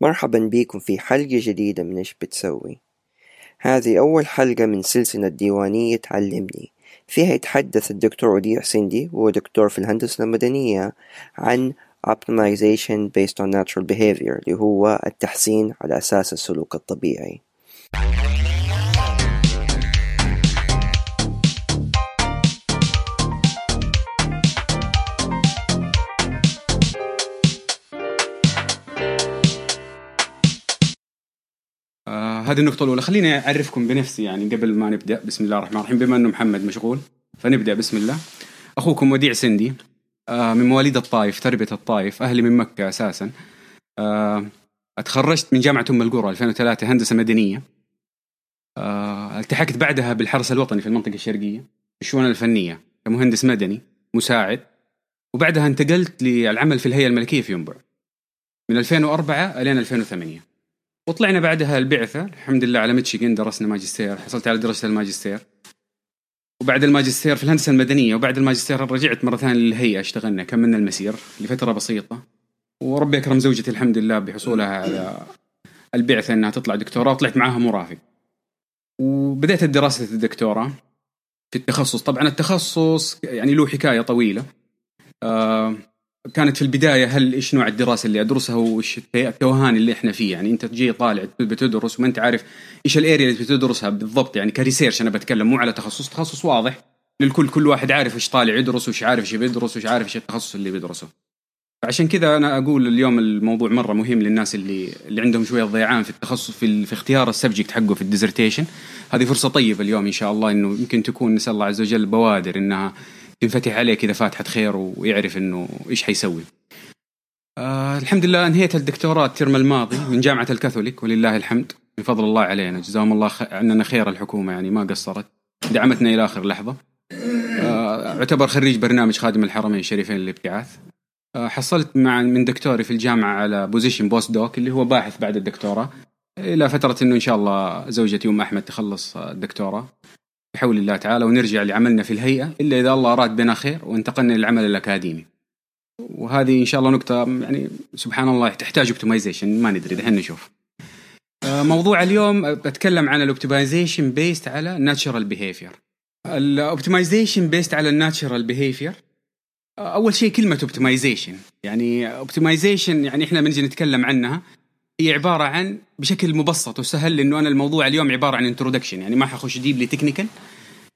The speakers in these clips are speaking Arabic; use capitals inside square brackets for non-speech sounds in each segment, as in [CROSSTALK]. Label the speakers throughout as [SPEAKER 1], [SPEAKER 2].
[SPEAKER 1] مرحبا بيكم في حلقة جديدة من إيش بتسوي؟ هذه أول حلقة من سلسلة ديوانية تعلمني. فيها يتحدث الدكتور وديع سندي وهو دكتور في الهندسة المدنية عن Optimization based on natural behavior اللي هو التحسين على أساس السلوك الطبيعي.
[SPEAKER 2] هذه النقطة الأولى. خليني أعرفكم بنفسي يعني قبل ما نبدأ. بسم الله الرحمن الرحيم. بما أنه محمد مشغول فنبدأ. بسم الله. أخوكم وديع سندي آه، من مواليد الطائف تربية الطائف أهلي من مكة أساسا. آه، أتخرجت من جامعة أم القرى 2003 هندسة مدنية. آه، التحقت بعدها بالحرس الوطني في المنطقة الشرقية الشؤون الفنية كمهندس مدني مساعد. وبعدها انتقلت للعمل في الهيئة الملكية في ينبع. من 2004 لين 2008 وطلعنا بعدها البعثة الحمد لله على ميتشيغن درسنا ماجستير حصلت على درجة الماجستير. وبعد الماجستير في الهندسة المدنية وبعد الماجستير رجعت مرة ثانية للهيئة اشتغلنا كملنا المسير لفترة بسيطة. وربي أكرم زوجتي الحمد لله بحصولها على البعثة أنها تطلع دكتوراه وطلعت معاها مرافق. وبدأت دراسة الدكتوراه في التخصص. طبعا التخصص يعني له حكاية طويلة. آه كانت في البداية هل إيش نوع الدراسة اللي أدرسها وإيش التوهان اللي إحنا فيه؟ يعني أنت تجي طالع بتدرس وما أنت عارف إيش ال area اللي بتدرسها بالضبط. يعني ك research أنا بتكلم مو على تخصص. تخصص واضح للكل كل واحد عارف إيش طالع يدرس وإيش عارف إيش بيدرس وإيش عارف إيش التخصص اللي بيدرسه. فعشان كذا أنا أقول اليوم الموضوع مرة مهم للناس اللي اللي عندهم شوية ضيعان في التخصص في, في اختيار ال subject حقه في ال dissertation. هذه فرصة طيبة اليوم إن شاء الله إنه يمكن تكون نسأل الله عز وجل بوادر إنها تنفتح عليه كذا فاتحة خير ويعرف إنه إيش حيسوي. آه الحمد لله انهيت الدكتوراه ال term الماضي من جامعة الكاثوليك ولله الحمد بفضل الله علينا جزاهم الله عننا خير الحكومة يعني ما قصرت دعمتنا إلى آخر لحظة. آه اعتبر خريج برنامج خادم الحرمين الشريفين للابتعاث. آه حصلت مع من دكتوري في الجامعة على position postdoc اللي هو باحث بعد الدكتوراه إلى فترة إنه إن شاء الله زوجتي أم أحمد تخلص الدكتوراه بحول الله تعالى ونرجع لعملنا في الهيئة إلا إذا الله أراد بنا خير وانتقلنا للعمل الأكاديمي وهذه إن شاء الله نقطة يعني سبحان الله تحتاج optimization ما ندري دحين نشوف. آه، موضوع اليوم بتكلم عن ال optimization based على natural behavior ال optimization based على ال natural behavior أول شيء كلمة optimization يعني optimization يعني إحنا بنجي نتكلم عنها هي عبارة عن بشكل مبسط وسهل لأنه أنا الموضوع اليوم عبارة عن introduction يعني ما حخش deeply technical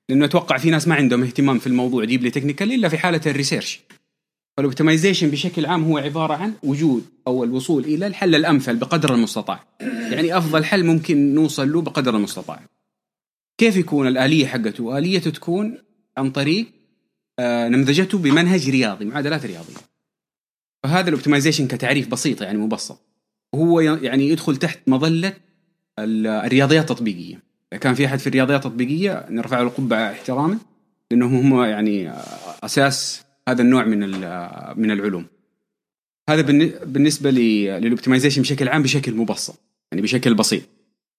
[SPEAKER 2] لأنه أتوقع في ناس ما عندهم اهتمام في الموضوع deeply technical إلا في حالة ال research فال optimization بشكل عام هو عبارة عن وجود أو الوصول إلى الحل الأمثل بقدر المستطاع. يعني أفضل حل ممكن نوصل له بقدر المستطاع. كيف يكون الآلية حقته؟ آليته تكون عن طريق آه، نمذجته بمنهج رياضي معادلات رياضية. فهذا ال optimization كتعريف بسيط يعني مبسط. وهو يعني يدخل تحت مظلة الرياضيات التطبيقية. كان في أحد في الرياضيات التطبيقية نرفع له القبعة احتراما لانهم هم يعني أساس هذا النوع من من العلوم. هذا بالنسبة للاوبتمايزيشن بشكل عام بشكل مبسط يعني بشكل بسيط.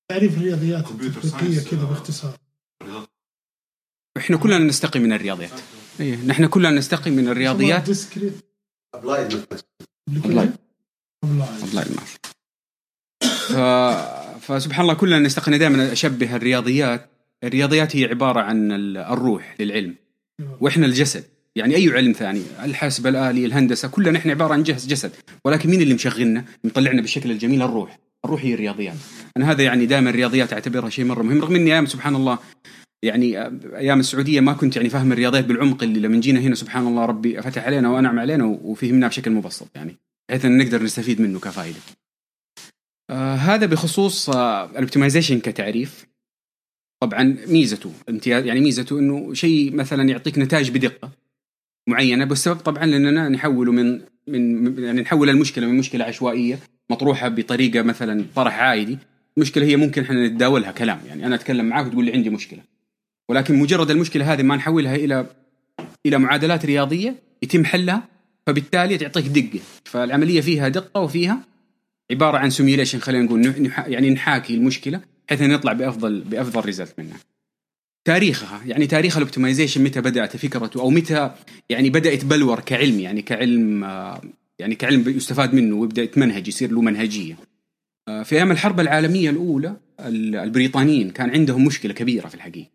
[SPEAKER 3] تعريف الرياضيات التطبيقية كذا باختصار.
[SPEAKER 2] إحنا كلنا نستقي من الرياضيات. إيه نحن كلنا نستقي من الرياضيات. ابلايد ماث ف... فسبحان الله كلنا نستقني دائما أشبه الرياضيات. الرياضيات هي عبارة عن الروح للعلم وإحنا الجسد. يعني أي علم ثاني الحاسب الالي الهندسة كلنا إحنا عبارة عن جهاز جسد. ولكن مين اللي مشغلنا؟ مطلعنا بالشكل الجميل الروح. الروح هي الرياضيات. أنا هذا يعني دائما الرياضيات أعتبرها شيء مرة مهم رغم إني أيام سبحان الله يعني أيام السعودية ما كنت يعني فاهم الرياضيات بالعمق اللي لما جينا هنا سبحان الله ربي فتح علينا وأنعم علينا وفهمناها بشكل مبسط يعني. بحيث إن نقدر نستفيد منه كفائده. آه هذا بخصوص آه الاوبتمايزيشن كتعريف. طبعا ميزته امتياز يعني ميزته إنه شيء مثلا يعطيك نتائج بدقة معينة بالسبب طبعا لاننا نحوله من من يعني نحول المشكلة من مشكلة عشوائية مطروحة بطريقة مثلا طرح عائدي المشكلة هي ممكن إحنا نتداولها كلام يعني أنا أتكلم معاك وتقول لي عندي مشكلة. ولكن مجرد المشكلة هذه ما نحولها إلى إلى معادلات رياضية يتم حلها فبالتالي تعطيك دقة فالعملية فيها دقة وفيها عبارة عن simulation خلينا نقول يعني نحاكي المشكلة بحيث نطلع بأفضل بأفضل result منها. تاريخها يعني تاريخ ال optimization متى بدأت فكرته أو متى يعني بدا يتبلور كعلم يعني كعلم يعني كعلم يستفاد منه ويبدأ يتمنهج يصير له منهجية. في أيام الحرب العالمية الأولى ال- البريطانيين كان عندهم مشكلة كبيرة في الحقيقة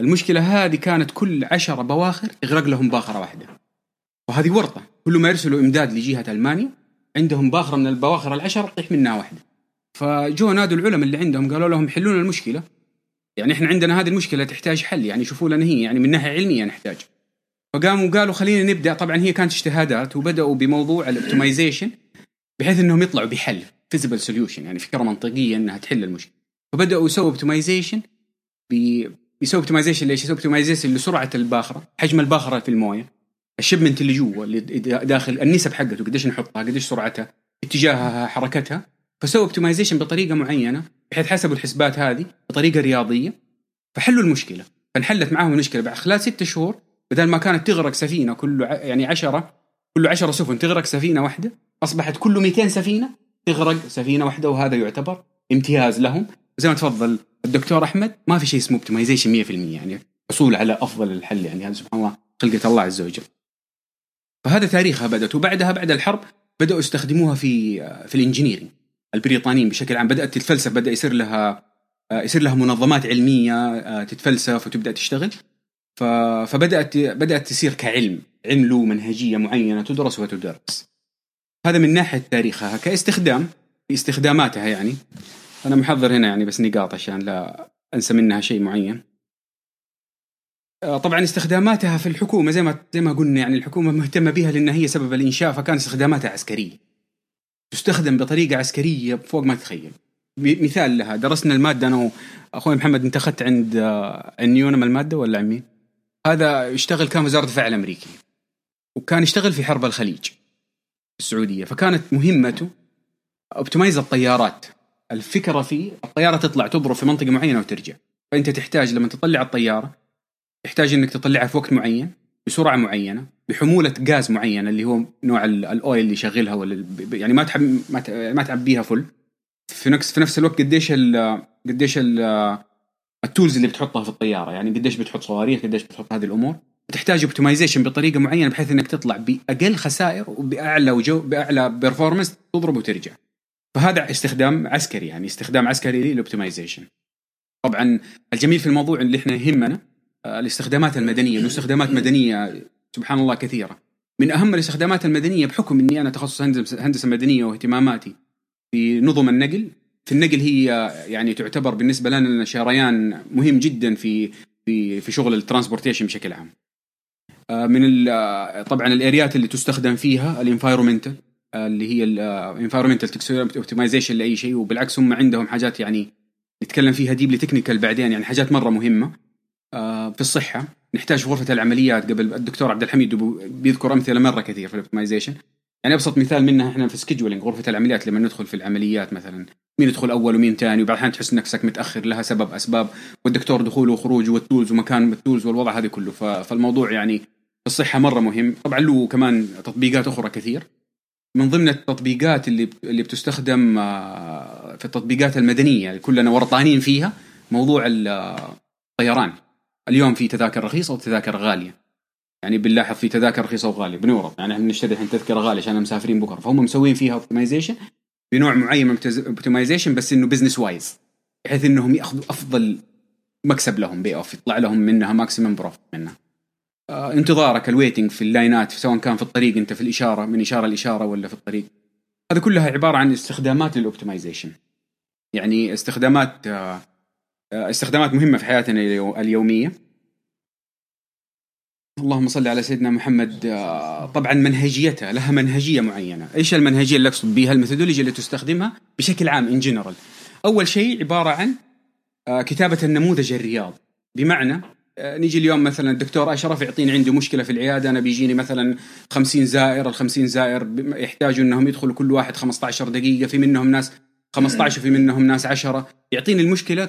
[SPEAKER 2] المشكلة هذه كانت كل عشرة بواخر تغرق لهم باخرة واحدة وهذه ورطة. كل ما يرسلوا إمداد لجهة ألمانيا عندهم باخرة من البواخر العشره تطيح منها واحدة. فجو نادوا العلماء اللي عندهم قالوا لهم حلوا لنا المشكلة. يعني إحنا عندنا هذه المشكلة تحتاج حل يعني شوفوا لنا هي يعني من ناحية علمية نحتاج. فقاموا قالوا خلينا نبدأ. طبعا هي كانت اجتهادات وبدأوا بموضوع ال optimization بحيث إنهم يطلعوا بحل feasible solution يعني فكرة منطقية إنها تحل المشكلة. فبدأوا يسووا optimization بيسووا optimization ليش؟ يسووا optimization لسرعة الباخرة، حجم الباخرة في الموية، ال shipment اللي جوا اللي داخل النسب حقته قديش نحطها، قديش سرعتها، اتجاهها، حركتها، فسووا optimization بطريقة معينة بحيث حسبوا الحسبات هذه بطريقة رياضية فحلوا المشكلة، فانحلت معاهم المشكلة بعد خلال ستة شهور بدل ما كانت تغرق سفينة كل يعني عشرة كل عشرة سفن تغرق سفينة واحدة أصبحت كل 200 سفينة تغرق سفينة واحدة وهذا يعتبر امتياز لهم زي ما تفضل الدكتور أحمد ما في شيء اسمه optimization 100% يعني حصول على أفضل الحل يعني هذا سبحان الله خلقة الله عز وجل. فهذا تاريخها بدات وبعدها بعد الحرب بدأوا يستخدموها في في ال engineering البريطانيين بشكل عام. بدأت تتفلسف بدأ يصير لها يصير لها منظمات علمية تتفلسف وتبدأ تشتغل. ف- فبدأت بدأت تصير كعلم علم له منهجية معينة تدرس وتدرس. هذا من ناحية تاريخها. كاستخدام استخداماتها يعني. أنا محضر هنا يعني بس نقاط عشان لا أنسى منها شيء معين. آه، طبعا استخداماتها في الحكومة زي ما زي ما قلنا يعني الحكومة مهتمة بها لأن هي سبب الإنشاء فكان استخداماتها عسكرية. تستخدم بطريقة عسكرية فوق ما تتخيل. مثال لها درسنا المادة أنا وأخوي محمد أنت أخذت عند آه، النيونم المادة ولا عن مين؟ هذا يشتغل كان وزارة الدفاع الأمريكي وكان يشتغل في حرب الخليج السعودية فكانت مهمته اوبتمايز الطيارات. الفكرة فيه الطيارة تطلع تضرب في منطقة معينة وترجع. فأنت تحتاج لما تطلع الطيارة تحتاج إنك تطلعها في وقت معين بسرعة معينة بحمولة غاز معينة اللي هو نوع ال- الأويل اللي يشغلها ولا يعني ما تحب ما تعبيها فل في نفس في نفس الوقت قديش ال قديش ال tools اللي بتحطها في الطيارة يعني قديش بتحط صواريخ قديش بتحط هذه الأمور. تحتاج optimization بطريقة معينة بحيث إنك تطلع بأقل خسائر وبأعلى وجو بأعلى performance تضرب وترجع. فهذا استخدام عسكري يعني استخدام عسكري لل optimization طبعا الجميل في الموضوع اللي إحنا يهمنا الاستخدامات المدنية الاستخدامات مدنية سبحان الله كثيرة. من أهم الاستخدامات المدنية بحكم إني أنا تخصص هندسه مدنية واهتماماتي في نظم النقل. في النقل هي يعني تعتبر بالنسبة لنا شريان مهم جدا في في في شغل ال transportation بشكل عام. آه، من آه، طبعا ال areaات اللي تستخدم فيها ال environmental اللي هي ال environmental optimization لأي شيء وبالعكس هم عندهم حاجات يعني نتكلم فيها deeply technical بعدين يعني حاجات مرة مهمة. آه، في الصحة. نحتاج غرفة العمليات قبل الدكتور عبد الحميد بيذكر أمثلة مرة كثير في ال optimization يعني أبسط مثال منها إحنا في scheduling غرفة العمليات لما ندخل في العمليات مثلا مين يدخل أول ومين ثاني؟ وبعد الاحيان تحس نفسك متأخر لها سبب أسباب والدكتور دخوله وخروجه وال tools ومكان ال tools والوضع هذا كله. فالموضوع يعني الصحة مرة مهم. طبعا له كمان تطبيقات أخرى كثير. من ضمن التطبيقات اللي اللي بتستخدم آه، في التطبيقات المدنية اللي كلنا ورطانين فيها موضوع آه، الطيران. اليوم في تذاكر رخيصة وتذاكر غالية. يعني بنلاحظ في تذاكر رخيصة وغاليه بنورط. يعني إحنا بنشتري الحين تذكرة غالية عشان مسافرين بكرة. فهم مسوين فيها optimization بنوع معين من optimization بس إنه business wise بحيث إنهم يأخذوا أفضل مكسب لهم pay off يطلع لهم منها maximum profit منها. آه انتظارك ال waiting في ال lineات سواء كان في الطريق أنت في الإشارة من إشارة لإشارة ولا في الطريق. هذا كلها عبارة عن استخدامات لل optimization يعني استخدامات آه، استخدامات مهمة في حياتنا اليو- اليومية. اللهم صل على سيدنا محمد آه، طبعا منهجيتها لها منهجية معينة. إيش المنهجية اللي أقصد بها ال methodology اللي تستخدمها بشكل عام in general أول شيء عبارة عن آه، كتابة النموذج الرياضي. بمعنى آه، نيجي اليوم مثلا الدكتور أشرف يعطيني عنده مشكلة في العيادة أنا بيجيني مثلا 50 زائر ال 50 زائر يحتاجوا إنهم يدخلوا كل واحد 15 دقيقة في منهم ناس 15 وفي منهم ناس 10 يعطيني المشكلة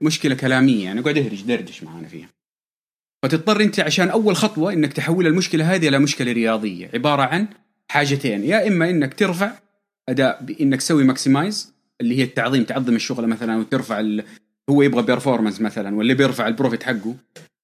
[SPEAKER 2] كمشكله كلامية. يعني يقعد يهرج دردش معانا فيها. فتضطر أنت عشان أول خطوة إنك تحول المشكلة هذه إلى مشكلة رياضية. عبارة عن حاجتين. يا إما إنك ترفع أداء بانك تسوي maximize اللي هي التعظيم تعظم الشغله مثلا وترفع ال... هو يبغى performance مثلا ولا بيرفع ال profit حقه.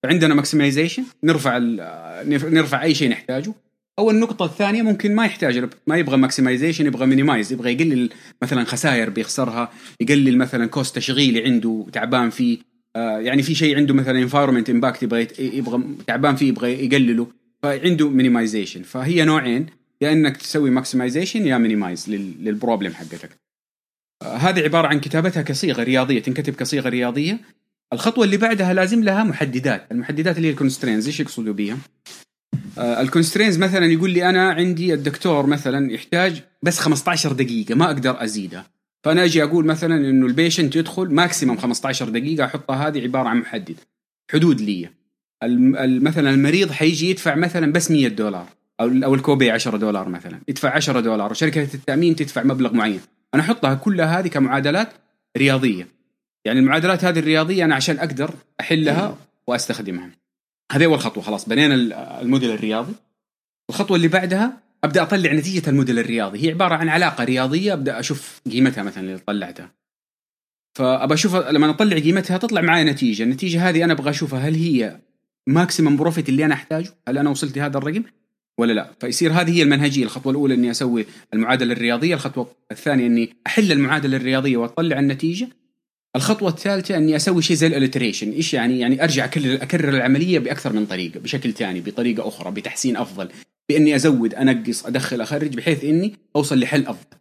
[SPEAKER 2] فعندنا maximization نرفع ال... نرفع أي شيء نحتاجه. أو النقطة الثانية ممكن ما يحتاج ما يبغى maximization يبغى minimize يبغى يقلل مثلا خسائر بيخسرها يقلل مثلا cost تشغيلي عنده تعبان فيه آه يعني في شيء عنده مثلا environment impact يبغى يبغى تعبان فيه يبغى يقلله فعنده minimization فهي نوعين يا إنك تسوي maximization يا minimize لل problem حقتك. آه هذه عبارة عن كتابتها كصيغة رياضية تنكتب كصيغة رياضية. الخطوة اللي بعدها لازم لها محددات المحددات اللي هي ال constraints إيش يقصدوا آه ال constraints مثلا يقول لي أنا عندي الدكتور مثلا يحتاج بس 15 دقيقة ما أقدر ازيدها فأنا أجي أقول مثلا إنه ال patient يدخل maximum 15 دقيقة أحطها هذه عبارة عن محدد. حدود لي. مثلا المريض حيجي يدفع مثلا بس 100 دولار أو أو ال copay 10 دولار مثلا. يدفع 10 دولار. وشركة التأمين تدفع مبلغ معين. أنا أحطها كلها هذه كمعادلات رياضية. يعني المعادلات هذه الرياضية أنا عشان أقدر أحلها وأستخدمها. هذه أول خطوة خلاص بنينا الموديل الرياضي. الخطوة اللي بعدها أبدأ أطلع نتيجة الموديل الرياضي. هي عبارة عن علاقة رياضية أبدأ أشوف قيمتها مثلا اللي طلعتها. فأبغى أشوف لما أطلع قيمتها تطلع معي نتيجة. النتيجة هذه أنا أبغى أشوفها هل هي maximum profit اللي أنا أحتاجه؟ هل أنا وصلت لهذا الرقم ولا لا؟ فيصير هذه هي المنهجية. الخطوة الأولى إني أسوي المعادلة الرياضية الخطوة الثانية إني أحل المعادلة الرياضية وأطلع النتيجة. الخطوة الثالثة أني أسوي شيء زي ال iteration إيش يعني؟ يعني أرجع أكرر أكرر العملية بأكثر من طريقة بشكل ثاني بطريقة أخرى بتحسين أفضل بأني أزود أنقص أدخل أخرج بحيث إني أوصل لحل أفضل.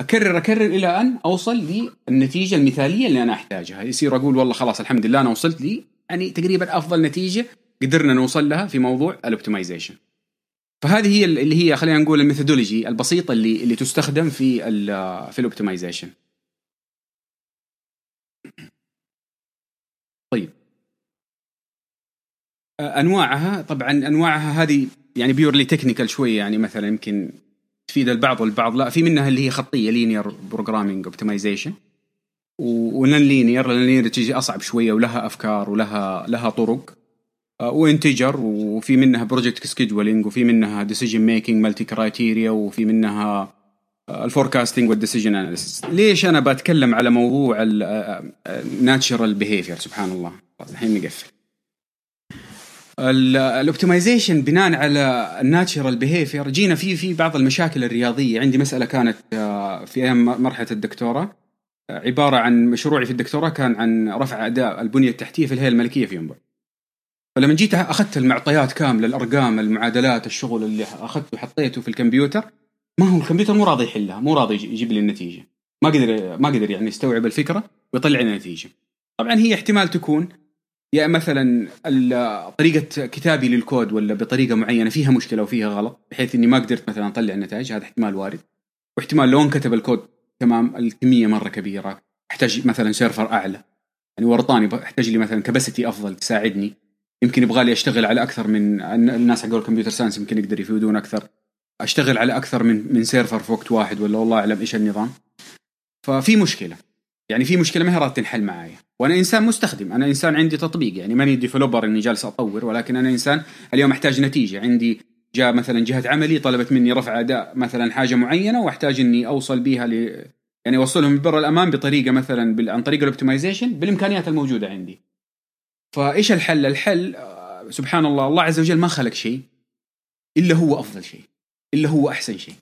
[SPEAKER 2] أكرر أكرر إلى أن أوصل للنتيجة المثالية اللي أنا أحتاجها. يصير أقول والله خلاص الحمد لله أنا وصلت لي يعني تقريبا أفضل نتيجة قدرنا نوصل لها في موضوع ال optimization فهذه هي اللي هي خلينا نقول ال methodology البسيطة اللي اللي تستخدم في في ال optimization طيب. أنواعها طبعا أنواعها هذه يعني purely technical شوية يعني مثلا يمكن تفيد البعض والبعض لا في منها اللي هي خطية linear programming optimization و non-linear ال non-linear تجي أصعب شوية ولها أفكار ولها لها طرق و integer وفي منها project scheduling وفي منها decision making multi criteria وفي منها ال forecasting وال decision analysis ليش أنا بتكلم على موضوع ال natural behavior سبحان الله الحين نقفل. ال optimization بناء على ال natural behavior جينا في في بعض المشاكل الرياضية. عندي مسألة كانت في أيام مرحلة الدكتوراه. عبارة عن مشروعي في الدكتوراه كان عن رفع أداء البنية التحتية في الهيئة الملكية في ينبع. فلما جيت أخذت المعطيات كاملة الأرقام المعادلات الشغل اللي أخذته وحطيته في الكمبيوتر. ما هو الكمبيوتر مو راضي يحلها مو راضي يجيب لي النتيجة. ما قدر ما قدر يعني يستوعب الفكرة ويطلع لي النتيجه طبعا هي احتمال تكون يا مثلا طريقة كتابي للكود ولا بطريقة معينة فيها مشكلة وفيها غلط بحيث إني ما قدرت مثلا أطلع النتائج هذا احتمال وارد. واحتمال لو انكتب الكود تمام الكمية مرة كبيرة أحتاج مثلا server أعلى. يعني ورطاني أحتاج لي مثلا capacity أفضل تساعدني. يمكن يبغى لي أشتغل على أكثر من الناس حقون ال computer science يمكن يقدر يفيدون أكثر. أشتغل على أكثر من من server في وقت واحد ولا والله أعلم إيش النظام. ففي مشكلة. يعني في مشكلة ما هي راضيه تنحل معايا. وأنا إنسان مستخدم. أنا إنسان عندي تطبيق. يعني ماني developer إني جالس أطور ولكن أنا إنسان اليوم أحتاج نتيجة. عندي جاء مثلا جهة عملي طلبت مني رفع أداء مثلا حاجة معينة وأحتاج إني أوصل بها ل يعني أوصلهم لبر الأمان بطريقة مثلا عن طريق ال optimization بالإمكانيات الموجودة عندي. فإيش الحل؟ الحل سبحان الله الله عز وجل ما خلق شيء إلا هو أفضل شيء. إلا هو أحسن شيء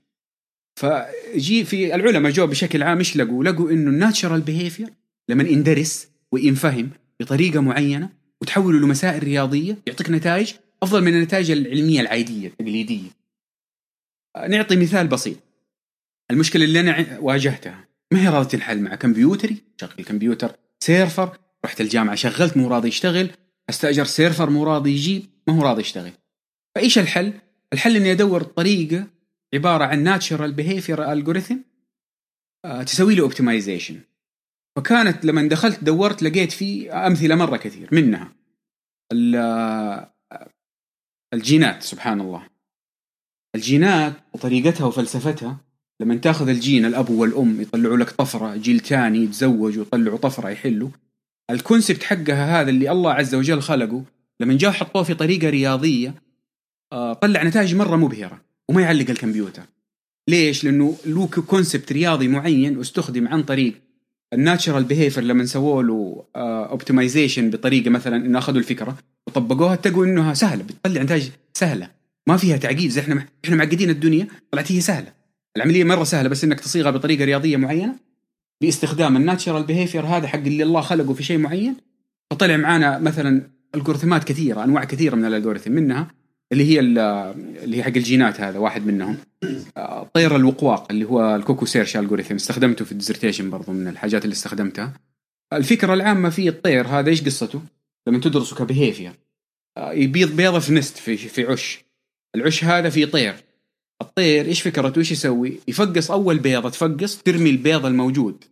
[SPEAKER 2] فجي في العلماء جو بشكل عام إيش لقوا؟ لقوا إنه ال natural behavior لما يندرس وينفهم بطريقة معينة وتحوله لمسائل رياضية يعطيك نتائج أفضل من النتائج العلمية العادية التقليدية. نعطي مثال بسيط. المشكلة اللي أنا واجهتها ما هي راضيه تنحل مع كمبيوتري، شغل الكمبيوتر server، رحت الجامعة شغلت مو راضي يشتغل، أستأجر server مو راضي يجيب، ما هو راضي يشتغل. فإيش الحل؟ الحل إني أدور طريقة عبارة عن natural behavior algorithm تسوي له optimization فكانت لما دخلت دورت لقيت في أمثلة مرة كثير منها. الجينات سبحان الله. الجينات وطريقتها وفلسفتها لما تاخذ الجين الأب والأم يطلعوا لك طفرة جيل ثاني يتزوجوا ويطلعوا طفرة يحلوا. ال concept حقها هذا اللي الله عز وجل خلقه. لما جاء حطوه في طريقة رياضية طلع نتائج مرة مبهرة وما يعلق الكمبيوتر. ليش؟ لأنه له concept رياضي معين واستخدم عن طريق ال natural behavior لما سووا له optimization بطريقة مثلا إنه أخذوا الفكرة وطبقوها لقوا إنها سهلة. بتطلع نتائج سهلة. ما فيها تعقيد. زي إحنا إحنا معقدين الدنيا طلعت هي سهلة. العملية مرة سهلة بس إنك تصيغها بطريقة رياضية معينة باستخدام ال natural behavior هذا حق اللي الله خلقه في شيء معين. فطلع معانا مثلا algorithm ات كثيرة أنواع كثيرة من ال algorithm منها اللي هي اللي هي حق الجينات هذا واحد منهم. طير الوقواق اللي هو ال cuckoo search algorithm استخدمته في ال dissertation برضو من الحاجات اللي استخدمتها. الفكرة العامة في الطير هذا إيش قصته؟ لما تدرسه ك behavior. يبيض بيضة في nest في في عش. العش هذا فيه طير. الطير إيش فكرته؟ إيش يسوي؟ يفقص أول بيضة تفقص ترمي البيض الموجود.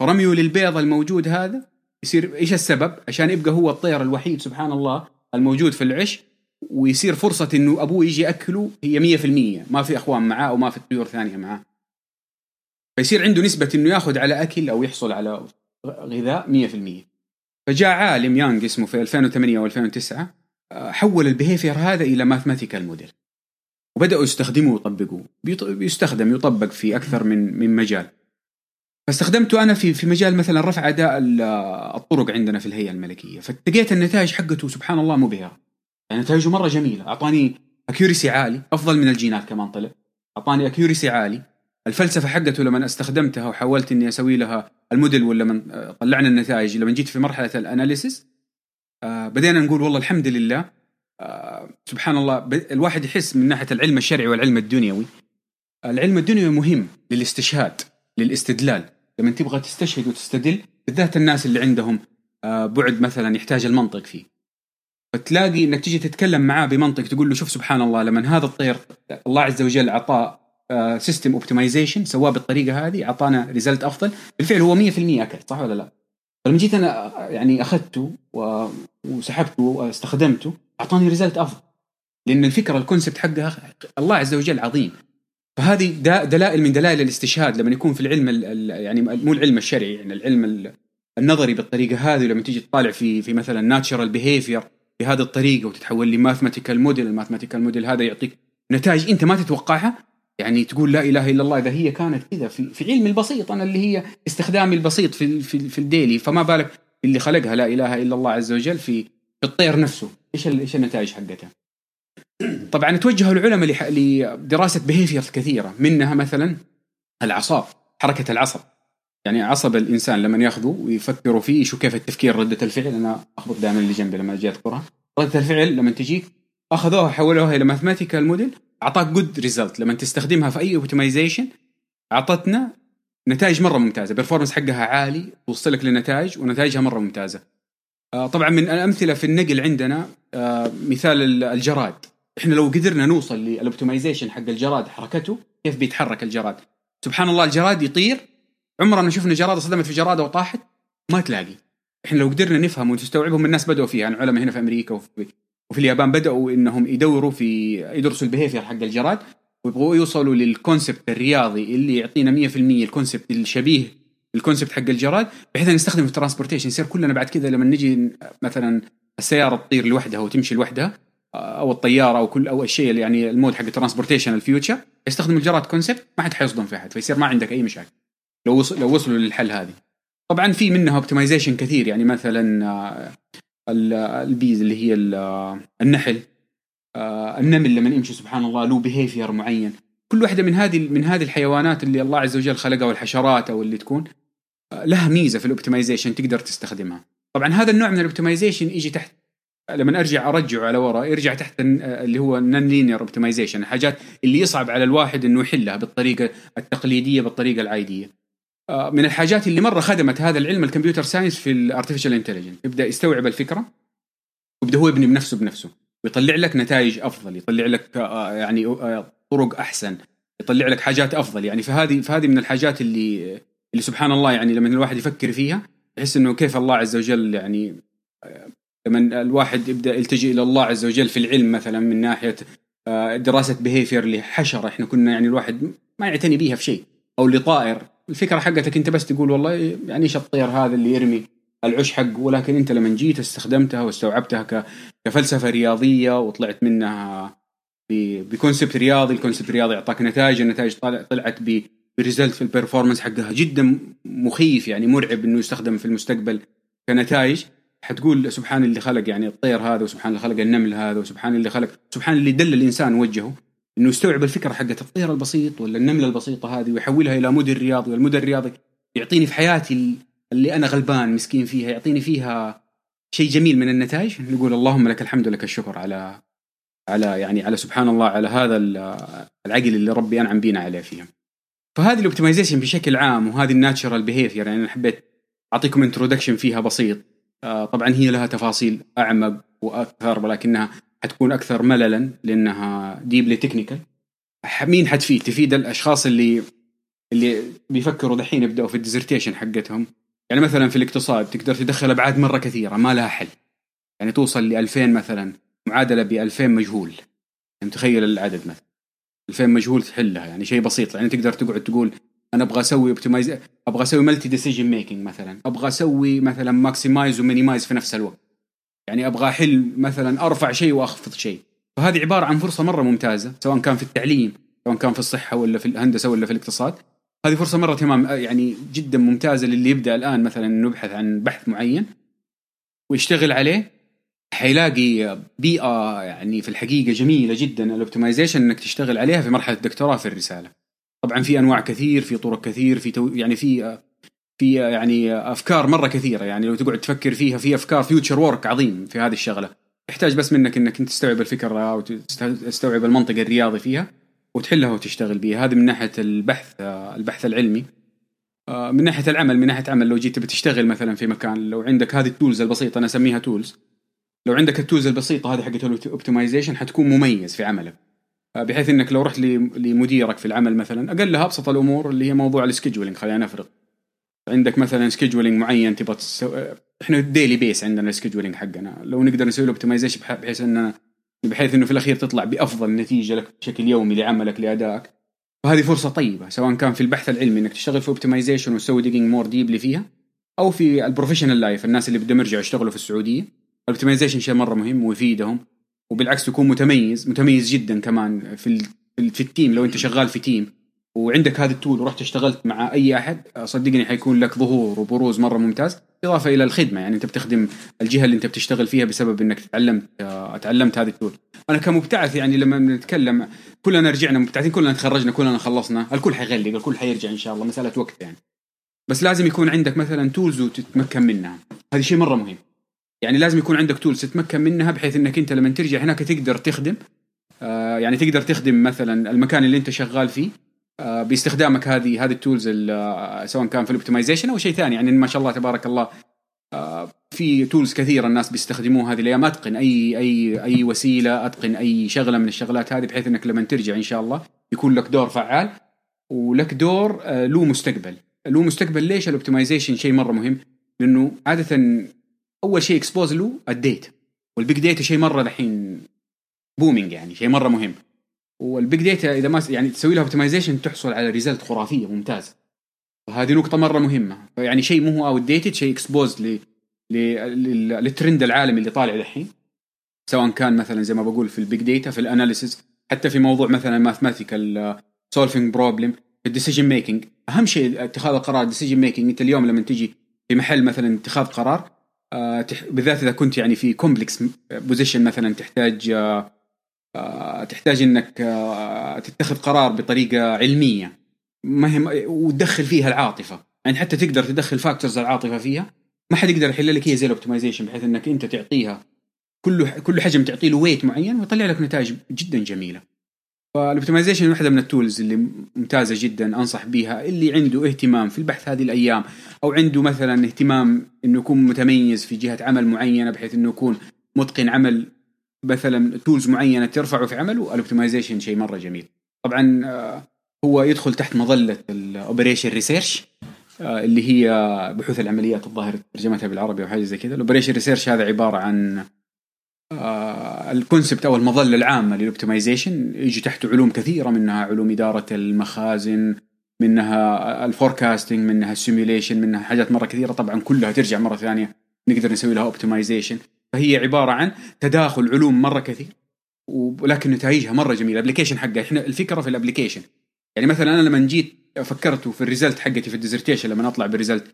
[SPEAKER 2] فرميه للبيض الموجود هذا يصير إيش السبب؟ عشان يبقى هو الطير الوحيد سبحان الله الموجود في العش. ويصير فرصة إنه أبوه يجي يأكله هي 100% ما في أخوان معاه وما في طيور ثانية معاه. فيصير عنده نسبة إنه يأخذ على أكل أو يحصل على غذاء 100% فجاء عالم يانج اسمه في 2008 أو 2009 حول ال behavior هذا إلى mathematical model. وبدأوا يستخدموه ويطبقوه. بيستخدم يطبق في أكثر من من مجال. فاستخدمته أنا في في مجال مثلا رفع أداء الطرق عندنا في الهيئة الملكية. فلقيت النتائج حقته سبحان الله مبهرة. نتائجه مرة جميلة. أعطاني accuracy عالي أفضل من الجينات كمان طلع. أعطاني accuracy عالي. الفلسفة حقته لما استخدمتها وحاولت إني أسوي لها الموديل ولما طلعنا النتائج لما جيت في مرحلة ال analysis آه بدينا نقول والله الحمد لله آه سبحان الله الواحد يحس من ناحية العلم الشرعي والعلم الدنيوي. العلم الدنيوي مهم للاستشهاد للاستدلال. لما تبغى تستشهد وتستدل بالذات الناس اللي عندهم آه بعد مثلا يحتاج المنطق فيه. فتلاقي إنك تيجي تتكلم معاه بمنطق تقول له شوف سبحان الله لما هذا الطير الله عز وجل اعطاه system optimization سواه بالطريقة هذه اعطانا result أفضل. بالفعل هو 100% أكل صح ولا لا؟ فلما جيت أنا يعني أخذته وسحبته واستخدمته أعطاني result أفضل. لأن الفكرة ال concept حقها الله عز وجل عظيم. فهذه دلائل من دلائل الاستشهاد لما يكون في العلم يعني مو العلم الشرعي يعني العلم النظري بالطريقة هذه لما تيجي تطالع في في مثلا natural behavior بهذه الطريقة وتتحول ل mathematical model ال mathematical model هذا يعطيك نتائج أنت ما تتوقعها. يعني تقول لا إله إلا الله إذا هي كانت كذا في, في علمي البسيط أنا اللي هي استخدامي البسيط في في, في الديلي. فما بالك اللي خلقها لا إله إلا الله عز وجل في في الطير نفسه. إيش إيش النتائج حقتها؟ [CLEARS THROAT] طبعا توجهوا العلماء لدراسة بيهيفيرز كثيرة منها مثلا العصاب حركة العصب يعني عصب الإنسان لما ياخذوا ويفكروا فيه يشوفوا كيف التفكير ردة الفعل. أنا اخبط دائما اللي جنبي لما أجي أذكرها. ردة الفعل لما تجيك أخذوها حولوها إلى mathematical model أعطاك good result لما تستخدمها في أي optimization أعطتنا نتائج مرة ممتازة. performance حقها عالي توصلك لنتائج ونتائجها مرة ممتازة. آه طبعا من الأمثلة في النقل عندنا آه مثال الجراد. إحنا لو قدرنا نوصل لل optimization حق الجراد حركته كيف بيتحرك الجراد؟ سبحان الله الجراد يطير عمرنا شفنا جرادة صدمت في جرادة وطاحت ما تلاقي. إحنا لو قدرنا نفهم ونستوعبهم الناس بدأوا فيها يعني علماء هنا في أمريكا وفي وفي اليابان بدأوا إنهم يدوروا في يدرسوا ال behavior حق الجراد ويبغوا يوصلوا لل concept الرياضي اللي يعطينا 100% ال concept الشبيه ال concept حق الجراد بحيث نستخدمه في ال transportation يصير كلنا بعد كذا لما نجي مثلا السيارة تطير لوحدها وتمشي لوحدها أو الطيارة أو كل أو الشيء اللي يعني ال mode حق ال transportation ال future يستخدم الجراد concept ما حد حيصدم في أحد فيصير ما عندك أي مشاكل. لو لو وصلوا للحل هذه. طبعا في منها optimization كثير يعني مثلا آه، ال bees اللي هي النحل. آه، النمل لما يمشي سبحان الله له behavior معين. كل واحدة من هذه من هذه الحيوانات اللي الله عز وجل خلقها والحشرات أو اللي تكون آه، لها ميزة في ال optimization تقدر تستخدمها. طبعا هذا النوع من ال optimization يجي تحت لما أرجع أرجعه على ورا يرجع تحت اللي هو nonlinear optimization الحاجات اللي يصعب على الواحد إنه يحلها بالطريقة التقليدية بالطريقة العادية. آه، من الحاجات اللي مرة خدمت هذا العلم ال computer science في ال artificial intelligence يبدأ يستوعب الفكرة ويبدأ هو يبني بنفسه بنفسه. ويطلع لك نتائج أفضل يطلع لك آه، يعني آه، طرق أحسن يطلع لك حاجات أفضل. يعني فهذه فهذه من الحاجات اللي اللي سبحان الله يعني لما الواحد يفكر فيها يحس إنه كيف الله عز وجل يعني لما الواحد يبدأ يلتجئ إلى الله عز وجل في العلم مثلا من ناحية دراسة behavior لحشرة. إحنا كنا يعني الواحد ما يعتني بيها في شيء أو لطائر. الفكرة حقتك انت بس تقول والله يعني إيش الطير هذا اللي يرمي العش حق ولكن انت لما جيت استخدمتها واستوعبتها كفلسفة رياضية وطلعت منها ب concept رياضي ال concept الرياضي أعطاك نتائج النتائج طلعت ب result في ال performance حقها جدا مخيف يعني مرعب إنه يستخدم في المستقبل كنتائج. حتقول سبحان اللي خلق يعني الطير هذا وسبحان اللي خلق النمل هذا وسبحان اللي خلق سبحان اللي دل الإنسان وجهه. إنه يستوعب الفكرة حقت الطير البسيط ولا النملة البسيطة هذه ويحولها إلى مدن رياضي والمدن الرياضي يعطيني في حياتي اللي أنا غلبان مسكين فيها يعطيني فيها شيء جميل من النتائج نقول اللهم لك الحمد ولك الشكر على على يعني على سبحان الله على هذا العقل اللي ربي أنعم بينا عليه فيها. فهذه ال optimization بشكل عام وهذه ال natural behavior يعني أنا حبيت أعطيكم introduction فيها بسيط آه، طبعا هي لها تفاصيل أعمق وأكثر ولكنها حتكون أكثر مللا لأنها deeply technical مين حتفيد؟ تفيد الأشخاص اللي اللي بيفكروا دحين يبدأوا في ال dissertation حقتهم. يعني مثلا في الاقتصاد تقدر تدخل أبعاد مرة كثيرة ما لها حل. يعني توصل ل 2000 مثلا معادلة ب 2000 مجهول. يعني تخيل العدد مثلا. 2000 مجهول تحلها يعني شيء بسيط. يعني تقدر تقعد تقول أنا أبغى أسوي optimize أبغى أسوي multi decision making مثلا. أبغى أسوي مثلا maximize و minimize في نفس الوقت. يعني أبغى أحل مثلا أرفع شيء وأخفض شيء. فهذه عبارة عن فرصة مرة ممتازة سواء كان في التعليم سواء كان في الصحة ولا في الهندسة ولا في الاقتصاد. هذه فرصة مرة تمام يعني جدا ممتازة للي يبدأ الآن مثلا إنه يبحث عن بحث معين ويشتغل عليه. حيلاقي بيئة يعني في الحقيقة جميلة جدا ال optimization إنك تشتغل عليها في مرحلة الدكتوراه في الرسالة. طبعا في أنواع كثير في طرق كثير في تو يعني في في يعني أفكار مرة كثيرة يعني لو تقعد تفكر فيها في أفكار future work عظيم في هذه الشغلة. يحتاج بس منك إنك أنت تستوعب الفكرة وتستوعب المنطق الرياضي فيها وتحلها وتشتغل بها هذه من ناحية البحث البحث العلمي. آه، من ناحية العمل من ناحية عمل لو جيت بتشتغل مثلا في مكان لو عندك هذه ال tools البسيطة أنا أسميها tools لو عندك ال tools البسيطة هذه حقت ال optimization حتكون مميز في عملك. آه، بحيث إنك لو رحت لمديرك في العمل مثلا أقلها أبسط الأمور اللي هي موضوع ال scheduling خلينا نفرض. عندك مثلا scheduling معين تبغى تسو... إحنا daily base عندنا ال scheduling حقنا. لو نقدر نسوي له optimization بحيث اننا بحيث إنه في الأخير تطلع بأفضل نتيجة لك بشكل يومي لعملك لأدائك. فهذه فرصة طيبة سواء كان في البحث العلمي إنك تشتغل في optimization وتسوي digging more deeply فيها أو في ال professional life الناس اللي بدهم يرجعوا يشتغلوا في السعودية. ال optimization شيء مرة مهم ويفيدهم وبالعكس تكون متميز متميز جدا كمان في في ال team لو أنت شغال في team وعندك هذا ال tool ورحت اشتغلت مع أي أحد صدقني حيكون لك ظهور وبروز مرة ممتاز إضافة إلى الخدمة. يعني أنت بتخدم الجهة اللي أنت بتشتغل فيها بسبب إنك تعلمت تعلمت هذه ال tool. أنا كمبتعث يعني لما نتكلم كلنا رجعنا مبتعثين كلنا تخرجنا كلنا خلصنا الكل حيغلق الكل حيرجع إن شاء الله مسألة وقت يعني. بس لازم يكون عندك مثلا tools وتتمكن منها. هذا شيء مرة مهم. يعني لازم يكون عندك tools تتمكن منها بحيث إنك أنت لما ترجع هناك تقدر تخدم آه يعني تقدر تخدم مثلا المكان اللي أنت شغال فيه. آه باستخدامك هذه هذه ال tools آه، سواء كان في ال optimization أو شيء ثاني. يعني ما شاء الله تبارك الله آه، في tools كثيرة الناس بيستخدموها هذه الأيام. أتقن اي اي أي وسيلة أتقن أي شغلة من الشغلات هذه بحيث إنك لما ترجع إن شاء الله يكون لك دور فعال. ولك دور آه، له مستقبل. له مستقبل ليش ال optimization شيء مرة مهم؟ لأنه عادة أول شيء expose له ال data. وال big data شيء مرة الحين booming يعني شيء مرة مهم. وال big data إذا ما يعني تسوي لها optimization تحصل على result خرافية ممتازه وهذه نقطة مرة مهمة. يعني شيء مو هو outdated شيء expose ل للترند العالمي اللي طالع الحين سواء كان مثلا زي ما بقول في ال big data في ال analysis حتى في موضوع مثلا mathematical solving problem في ال decision making أهم شيء اتخاذ القرار ال decision making أنت اليوم لما تجي في محل مثلا اتخاذ قرار آه بالذات إذا كنت يعني في complex position مثلا تحتاج آه تحتاج إنك آه تتخذ قرار بطريقة علمية. ما هي وتدخل فيها العاطفة. يعني حتى تقدر تدخل factors العاطفة فيها ما حد يقدر يحل لك هي زي ال optimization بحيث إنك أنت تعطيها كل كل حجم تعطي له weight معين ويطلع لك نتائج جدا جميلة. فال optimization واحدة من ال tools اللي ممتازة جدا أنصح بها اللي عنده اهتمام في البحث هذه الأيام أو عنده مثلا اهتمام إنه يكون متميز في جهة عمل معينة بحيث إنه يكون متقن عمل مثلا tools معينة ترفعه في عمله ال optimization شيء مرة جميل. طبعا آه، هو يدخل تحت مظلة ال operation research آه، اللي هي بحوث العمليات الظاهر ترجمتها بالعربي أو حاجة زي كذا. ال operation research هذا عبارة عن آه، ال concept أو المظلة العامة لل optimization يجي تحته علوم كثيرة منها علوم إدارة المخازن منها ال forecasting منها ال simulation منها حاجات مرة كثيرة. طبعا كلها ترجع مرة ثانية نقدر نسوي لها optimization فهي عبارة عن تداخل علوم مرة كثير ولكن نتائجها مرة جميلة. ال application حقها إحنا الفكرة في ال application يعني مثلا أنا لما جيت فكرت في ال result حقتي في ال dissertation لما أطلع بال result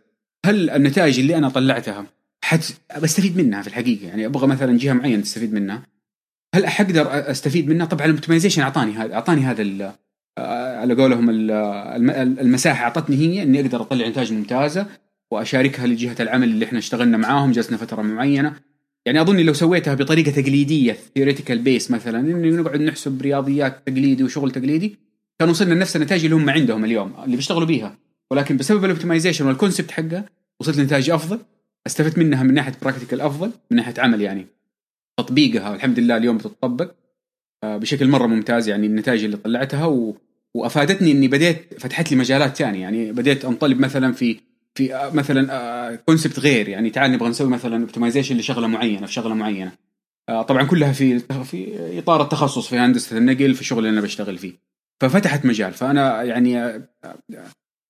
[SPEAKER 2] هل النتائج اللي أنا طلعتها حت... بستفيد منها في الحقيقة؟ يعني أبغى مثلا جهة معينة تستفيد منها. هل حقدر أستفيد منها؟ طبعا ال optimization أعطاني هذا أعطاني هذا على قولهم ال- الم- المساحة أعطتني هي إني أقدر أطلع نتائج ممتازة وأشاركها لجهة العمل اللي إحنا اشتغلنا معاهم جلسنا فترة معينة. يعني اظني لو سويتها بطريقة تقليدية theoretical base مثلا إني نقعد نحسب رياضيات تقليدي وشغل تقليدي كان وصلنا لنفس النتائج اللي هم عندهم اليوم اللي بيشتغلوا بيها. ولكن بسبب ال optimization وال concept حقه وصلت لنتائج أفضل استفدت منها من ناحية practical أفضل من ناحية عمل يعني. تطبيقها والحمد لله اليوم بتطبق آه، بشكل مرة ممتاز يعني النتائج اللي طلعتها و... وأفادتني إني بديت فتحت لي مجالات ثانية يعني بديت انطلب مثلا في في آه، مثلا concept غير. يعني تعال نبغى نسوي مثلا optimization لشغلة معينة في شغلة معينة. آه، طبعا كلها في في إطار التخصص في هندسة النقل في الشغل اللي أنا بشتغل فيه. ففتحت مجال. فأنا يعني آه، آه،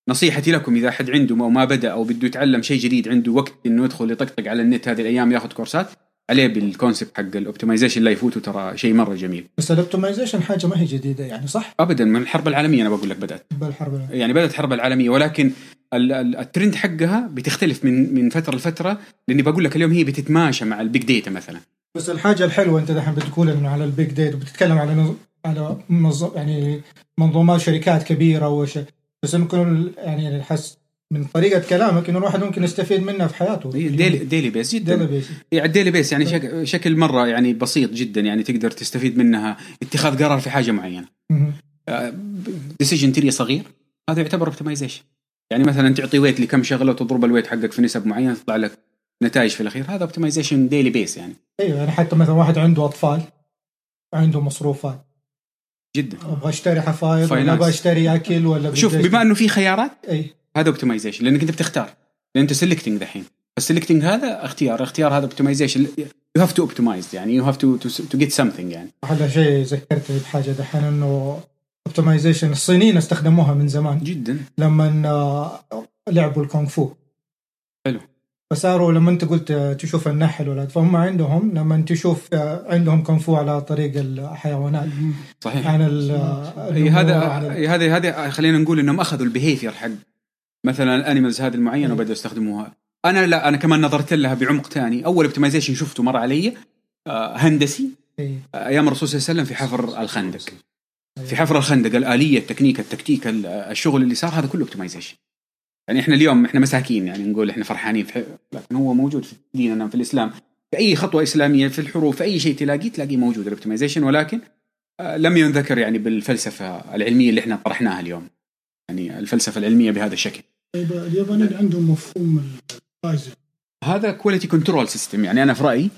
[SPEAKER 2] نصيحتي لكم إذا حد عنده أو ما بدأ أو بده يتعلم شيء جديد عنده وقت إنه يدخل يطقطق على النت هذه الأيام ياخذ كورسات عليه بال concept حق ال optimization لا يفوته ترى شيء مرة جميل.
[SPEAKER 3] بس الاوبتمايزيشن حاجة ما هي جديدة يعني صح؟
[SPEAKER 2] ابدا من الحرب العالمية أنا بقول لك بدأت.
[SPEAKER 3] بالحرب
[SPEAKER 2] يعني بدأت الحرب العالمية ولكن الترند حقها بتختلف من من فترة لفترة لأني بقول لك اليوم هي بتتماشى مع ال big data مثلا.
[SPEAKER 3] بس الحاجة الحلوة أنت دحين بتقول إنه على ال big data وبتتكلم على نظ... على منظم يعني منظومات شركات كبيرة وش بس ممكن يعني الحس من طريقة كلامك إنه الواحد ممكن يستفيد منها في حياته.
[SPEAKER 2] daily daily base جدا.
[SPEAKER 3] daily base
[SPEAKER 2] يعني ال daily base يعني شك شكل مرة يعني بسيط جدا يعني تقدر تستفيد منها اتخاذ قرار في حاجة
[SPEAKER 3] معينة.
[SPEAKER 2] decision tree صغير هذا يعتبر optimization يعني مثلا تعطي weight لكم شغلة وتضرب ال weight حقك في نسب معينة تطلع لك نتائج في الأخير. هذا optimization daily base يعني.
[SPEAKER 3] أيوه يعني حتى مثلا واحد عنده أطفال عنده مصروفات
[SPEAKER 2] جدا.
[SPEAKER 3] أبغى أشتري حفايض ولا. أبغى أشتري أكل ولا
[SPEAKER 2] شوف بما إنه في خيارات
[SPEAKER 3] أي.
[SPEAKER 2] هذا optimization لأنك أنت بتختار. لأن أنت selecting دحين. ال selecting هذا اختيار اختيار هذا optimization you have to optimize يعني you have to to get something يعني.
[SPEAKER 3] هذا شيء ذكرتني بحاجة دحين إنه optimization الصينيين استخدموها من زمان.
[SPEAKER 2] جدا.
[SPEAKER 3] لما لعبوا الكونغ فو.
[SPEAKER 2] حلو.
[SPEAKER 3] فصاروا لما انت قلت تشوف النحل ولا فهم عندهم لما تشوف عندهم كونغ فو على طريق الحيوانات.
[SPEAKER 2] صحيح.
[SPEAKER 3] عن
[SPEAKER 2] هذا هذا هذا خلينا نقول إنهم أخذوا ال behavior حق مثلا ال animals هذه المعينة وبدأوا يستخدموها. أنا لا أنا كمان نظرت لها بعمق ثاني أول optimization شفته مر علي آه، هندسي
[SPEAKER 3] إي.
[SPEAKER 2] آه، أيام الرسول صلى الله عليه وسلم في حفر الخندق. في حفر الخندق الآلية التكنيك التكتيك ال- الشغل اللي صار هذا كله optimization يعني إحنا اليوم إحنا مساكين يعني نقول إحنا فرحانين في لكن هو موجود في ديننا في الإسلام. في أي خطوة إسلامية في الحروب في أي شيء تلاقيه تلاقيه موجود ال optimization ولكن آه، لم ينذكر يعني بالفلسفة العلمية اللي إحنا طرحناها اليوم. يعني الفلسفة العلمية بهذا الشكل.
[SPEAKER 3] طيب اليابانيين عندهم مفهوم
[SPEAKER 2] هذا quality control system يعني أنا في رأيي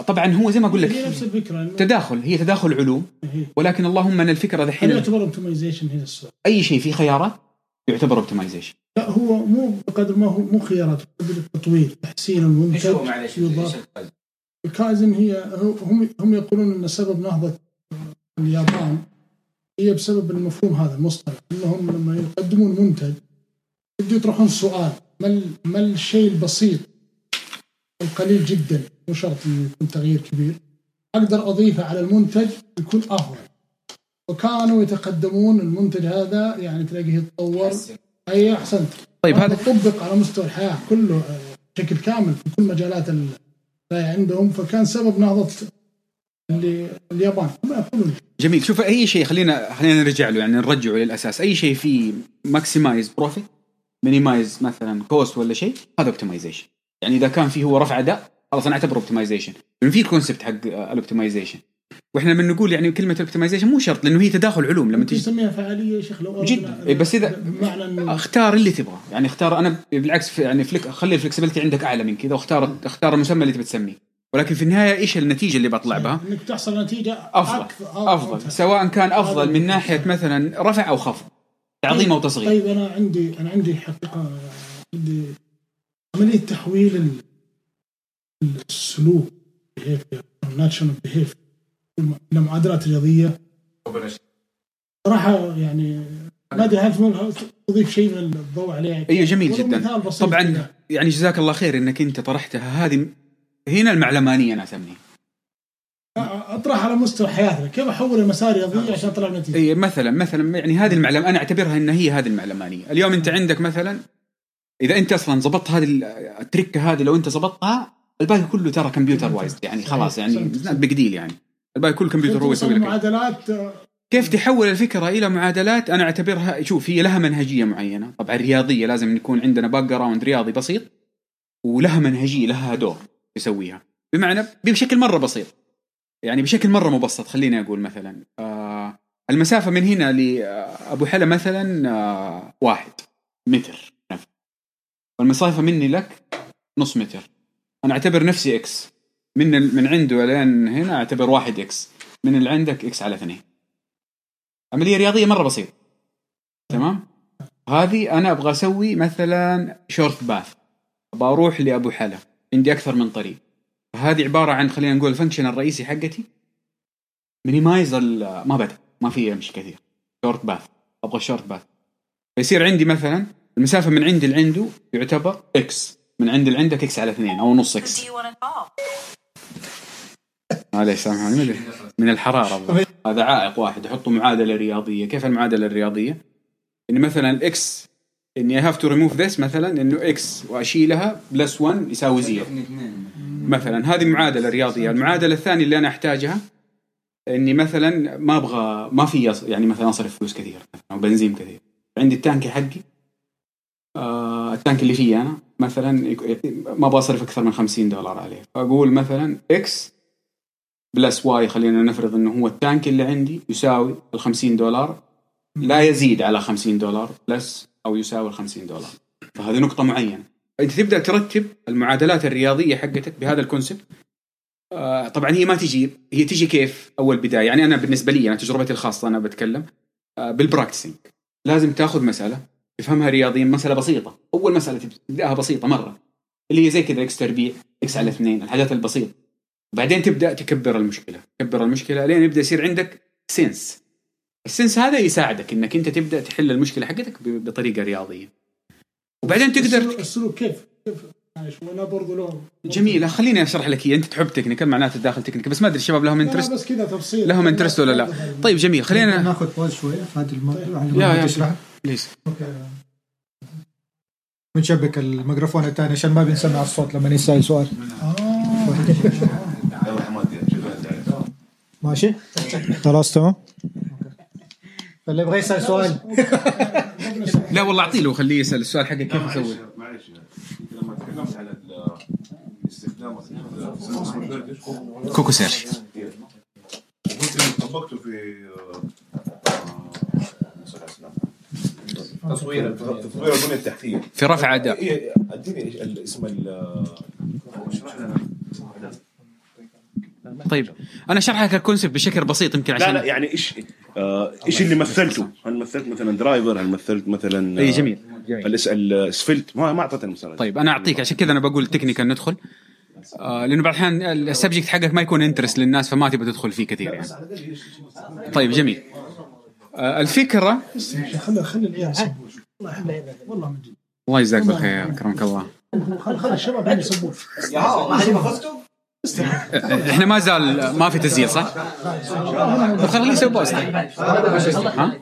[SPEAKER 2] طبعا هو زي ما أقول
[SPEAKER 3] هي نفس
[SPEAKER 2] لك
[SPEAKER 3] الفكرة
[SPEAKER 2] تداخل هي تداخل علوم
[SPEAKER 3] هي.
[SPEAKER 2] ولكن اللهم أن الفكرة
[SPEAKER 3] هل
[SPEAKER 2] دحين
[SPEAKER 3] يعتبر optimization هنا السؤال؟
[SPEAKER 2] أي شيء فيه خيارات يعتبر optimization
[SPEAKER 3] لا هو مو بقدر ما هو مو خيارات بقدر التطوير تحسين المنتج يضاف. الكايزن؟ هي هم هم يقولون إن سبب نهضة اليابان هي بسبب المفهوم هذا المصطلح. إنهم لما يقدمون منتج يبدوا يطرحون سؤال ما ال- ما الشيء البسيط القليل جدا؟ مو شرط يكون تغيير كبير. أقدر أضيفه على المنتج يكون أفضل. وكانوا يتقدمون المنتج هذا يعني تلاقيه يتطور. أي أحسنت.
[SPEAKER 2] طيب هذا
[SPEAKER 3] طبق على مستوى الحياة كله آه، بشكل كامل في كل مجالات ال- اللي عندهم. فكان سبب نهضة اليابان.
[SPEAKER 2] جميل. شوف أي شيء خلينا خلينا نرجع له يعني نرجعه للأساس. أي شيء فيه maximize profit minimize مثلا cost ولا شيء هذا optimization يعني إذا كان فيه هو رفع أداء خلاص أنا اعتبره optimization لأنه في concept حق ال optimization وإحنا لما نقول يعني كلمة ال optimization مو شرط لأنه هي تداخل علوم لما تيجي
[SPEAKER 3] تسميها فعالية يا شيخ لو
[SPEAKER 2] جدا. إيه بس
[SPEAKER 3] انه
[SPEAKER 2] اختار اللي تبغاه يعني اختار أنا بالعكس يعني فليك خلي ال flexibility عندك أعلى من كذا واختار اختار المسمى اللي تبي تسميه. ولكن في النهاية إيش النتيجة اللي بطلع بها؟
[SPEAKER 3] إنك تحصل نتيجة
[SPEAKER 2] أفضل.
[SPEAKER 3] أكثر
[SPEAKER 2] أفضل. سواء كان أفضل من ناحية مثلا رفع أو خفض تعظيم أو تصغير.
[SPEAKER 3] طيب أنا عندي أنا عندي حقيقة عندي عملية تحويل ال- السلوك ناتشنال بيهيف إلى معادلات رياضية. صراحة يعني ما ادري هل تضيف شيء من الضوء عليه؟
[SPEAKER 2] أيوه جميل جدا. طبعا. يعني جزاك الله خير إنك أنت طرحتها. هذه هنا المعلمانية أنا اسميها
[SPEAKER 3] أطرح على مستوى حياتنا. كيف أحول المسار رياضيه عشان اطلع نتيجه
[SPEAKER 2] اي مثلا مثلا يعني هذه المعلم أنا أعتبرها إن هي هذه المعلمانية. اليوم أنت عندك مثلا إذا أنت أصلا ضبطت هذه التركة هذه لو أنت ضبطتها الباقي كله ترى computer wise يعني خلاص يعني big deal يعني. الباقي كله كمبيوتر هو يسوي لك
[SPEAKER 3] معادلات
[SPEAKER 2] كيف تحول الفكرة إلى معادلات؟ أنا أعتبرها شوف هي لها منهجية معينة. طبعا رياضيه لازم يكون عندنا background رياضي بسيط ولها منهجية لها دور يسويها. بمعنى بشكل مرة بسيط. يعني بشكل مرة مبسط خليني أقول مثلا آه المسافة من هنا لابو حلا مثلا آه واحد متر. والمسافه مني لك نص متر. أنا أعتبر نفسي x من من عنده لين هنا أعتبر واحد x من اللي عندك x على اثنين. عملية رياضية مرة بسيطة. تمام؟ هذه أنا أبغى أسوي مثلا short path أبغى أروح لأبو حلا. عندي أكثر من طريق. هذه عبارة عن خلينا نقول ال function الرئيسي حقتي. minimize ما بدأ. ما في أمشي كثير. short path أبغى short path فيصير عندي مثلا المسافة من عندي لعنده يعتبر x من عندي لعندك إكس على اثنين أو نص إكس معليش سامحوني من الحرارة هذا عائق واحد احطه معادله رياضيه كيف المعادله الرياضيه؟ اني مثلا ال x اني هاف تو ريموف ذس مثلا إنه x وأشيلها plus 1 يساوي zero. مثلا هذه معادله رياضيه المعادله الثانية اللي أنا أحتاجها إني مثلا ما أبغى ما في يعني مثلا أصرف فلوس كثير أو بنزين كثير. عندي ال tank حقي آه ال tank اللي فيه أنا مثلا ما أبغى أصرف أكثر من 50 دولار عليه. فأقول مثلا x plus y خلينا نفرض إنه هو ال tank اللي عندي يساوي ال 50 دولار. لا يزيد على 50 دولار plus أو يساوي ال 50 دولار. فهذه نقطة معينة. انت تبدأ ترتب المعادلات الرياضية حقتك بهذا ال concept آه طبعا هي ما تجي هي تجي كيف؟ أول بداية. يعني أنا بالنسبة لي أنا تجربتي الخاصة أنا بتكلم آه بال practicing لازم تأخذ مسألة. تفهمها رياضيا مسألة بسيطة. أول مسألة تبدأها بسيطة مرة. اللي هي زي كذا إكس تربيع إكس على اثنين الحاجات البسيطة. بعدين تبدأ تكبر المشكلة. تكبر المشكلة لين يبدأ يصير عندك sense ال sense هذا يساعدك إنك أنت تبدأ تحل المشكلة حقتك بطريقة رياضية. وبعدين تقدر
[SPEAKER 3] السلوك كيف كيف وأنا برضو له
[SPEAKER 2] جميل. خليني أشرح لك هي أنت تحب technical معناته داخل technical. بس ما أدري الشباب لهم interest
[SPEAKER 3] بس كذا تفصيل.
[SPEAKER 2] لهم interest ولا لا؟ طيب. جميل. خلينا
[SPEAKER 4] ناخذ pause شوية. في هذه الموضوع
[SPEAKER 2] يا يا please.
[SPEAKER 4] okay. بنشبك الميكروفون الثاني؟ عشان ما بنسمع الصوت لما يسأل سؤال. ماشي. خلاص تمام. اللي يبغى يسأل سؤال.
[SPEAKER 2] لا والله أعطيه له خليه يسأل السؤال حقه كيف يسوي
[SPEAKER 5] معلش لما تكلمت على استخدام
[SPEAKER 2] كوكو سيرش.
[SPEAKER 5] قلت طبقته في تصوير تصوير البنية التحتية.
[SPEAKER 2] في رفع أداء.
[SPEAKER 5] إيه، اديني اسم
[SPEAKER 2] طيب أنا أشرح لك ال concept بشكل بسيط يمكن عشان
[SPEAKER 5] لا لا يعني إيش آه إيش اللي مثلته؟ هل مثلت مثلا driver؟ هل مثلت مثلا
[SPEAKER 2] اي جميل جميل.
[SPEAKER 5] الاسفلت؟ ما ما أعطيتني مثال
[SPEAKER 2] طيب أنا أعطيك عشان كذا أنا بقول technical ندخل. آه لأنه بعض الأحيان ال subject حقك ما يكون interest للناس فما تبغى تدخل فيه كثير يعني. طيب جميل. الفكرة
[SPEAKER 3] خلي خلي الله يحفظك والله من جد.
[SPEAKER 2] الله يجزاك بالخير اكرمك الله.
[SPEAKER 3] خلي خلي الشباب هنا يسبون
[SPEAKER 6] ما حد فزتوا؟
[SPEAKER 2] إحنا ما زال ما في تسجيل صح؟ طب خليه يسوي بوست. ها؟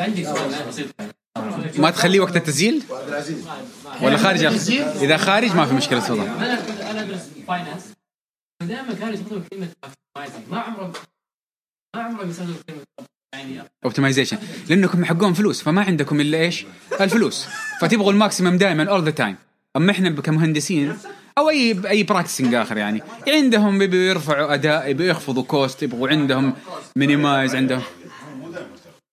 [SPEAKER 7] عندي سؤال. بسيط
[SPEAKER 2] ما تخليه وقت التسجيل؟ ولا خارج إذا خارج ما في مشكلة تفضل
[SPEAKER 7] أنا أنا أدرس فاينانس دائما كانوا يستخدموا كلمة. ما عمرهم ما عمرهم يستخدموا كلمة يعني
[SPEAKER 2] optimization لأنكم حقون فلوس فما عندكم إلا إيش؟ الفلوس. فتبغوا ال maximum دائما all the time أما إحنا كمهندسين أو أي أي practicing آخر يعني عندهم بيبوا يرفعوا أداء يبوا يخفضوا cost يبغوا عندهم minimize عندهم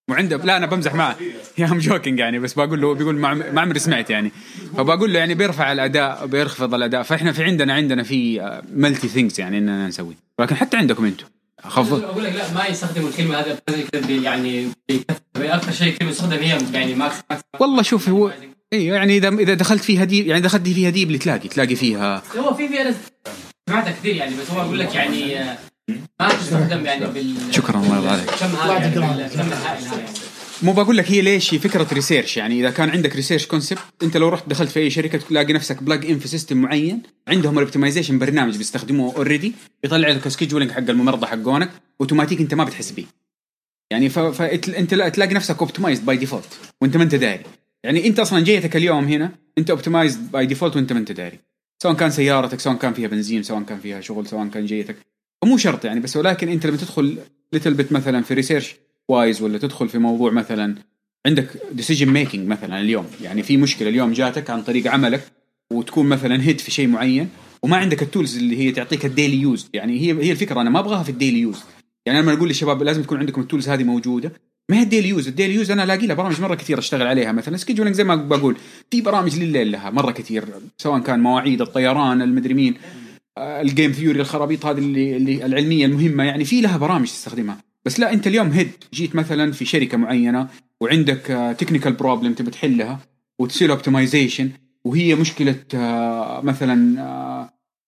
[SPEAKER 2] وعنده لا أنا بمزح معه. I am joking يعني بس بقول له بيقول ما عمري سمعت يعني. فبقول له يعني بيرفع الأداء بيرخفض الأداء. فإحنا في عندنا عندنا في ملتي ثينكس يعني إننا نسوي لكن حتى عندكم أنتم. خفض.
[SPEAKER 7] أقول لك لا ما يستخدموا الكلمة هذه يعني أكثر شيء كلمه تستخدم هي يعني ماكس ماكس
[SPEAKER 2] والله شوف هو أيوه يعني اذا إذا دخلت فيها ديب يعني دخلت فيها ديب اللي تلاقي تلاقي فيها
[SPEAKER 7] هو في في أنا سمعتها كثير يعني بس هو أقول لك يعني آه، ما تستخدم يعني بال
[SPEAKER 2] شكرا الله يرضى عليك.
[SPEAKER 7] كم هذا يعني هذا يعني.
[SPEAKER 2] مو بقول لك هي ليش هي فكرة research يعني إذا كان عندك ريسيرش concept أنت لو رحت دخلت في أي شركة تلاقي نفسك plug in في system معين عندهم ال optimization برنامج بيستخدموه already يطلع لك scheduling حق الممرضه حقونك اوتوماتيك أنت ما بتحس بيه. يعني ف... فانت تلاقي نفسك optimized by default وأنت ما أنت داري. يعني أنت أصلا جيتك اليوم هنا أنت optimized by default وأنت ما أنت داري. سواء كان سيارتك سواء كان فيها بنزين سواء كان فيها شغل سواء كان جيتك. مو شرط يعني بس ولكن أنت لما تدخل little bit مثلا في research wise ولا تدخل في موضوع مثلا عندك decision making مثلا اليوم يعني في مشكلة اليوم جاتك عن طريق عملك وتكون مثلا head في شيء معين وما عندك ال tools اللي هي تعطيك ال daily use يعني هي هي الفكرة أنا ما أبغاها في ال daily use يعني أنا لما أقول للشباب لازم تكون عندكم ال tools هذه موجودة ما هي ال daily use ال daily use أنا الاقي لها برامج مرة كثير أشتغل عليها مثلا. scheduling زي ما بقول في برامج لليل لها مرة كثير سواء كان مواعيد الطيران المدري مين. ال game theory الخرابيط هذه اللي, اللي العلمية المهمة. يعني في لها برامج تستخدمها. بس لا أنت اليوم head جيت مثلا في شركة معينة وعندك technical problem تبي تحلها وتسوي optimization وهي مشكلة آه، مثلا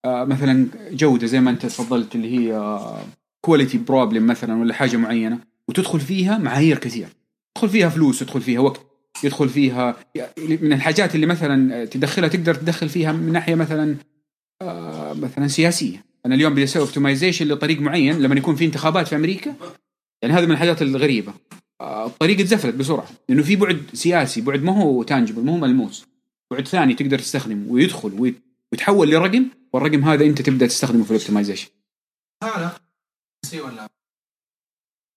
[SPEAKER 2] آه، مثلا جودة زي ما أنت تفضلت اللي هي quality problem مثلا ولا حاجة معينة وتدخل فيها معايير كثير يدخل فيها فلوس يدخل فيها وقت يدخل فيها من الحاجات اللي مثلا تدخلها تقدر تدخل فيها من ناحية مثلا آه مثلا سياسية. أنا اليوم بدي أسوي optimization لطريق معين لما يكون في انتخابات في أمريكا. يعني هذا من الحاجات الغريبة. آه الطريق اتزفلت بسرعة. لأنه في بعد سياسي بعد ما هو tangible ما هو ملموس. بعد ثاني تقدر تستخدمه ويدخل ويتحول لرقم والرقم هذا أنت تبدأ تستخدمه في ال optimization
[SPEAKER 6] هذا ولا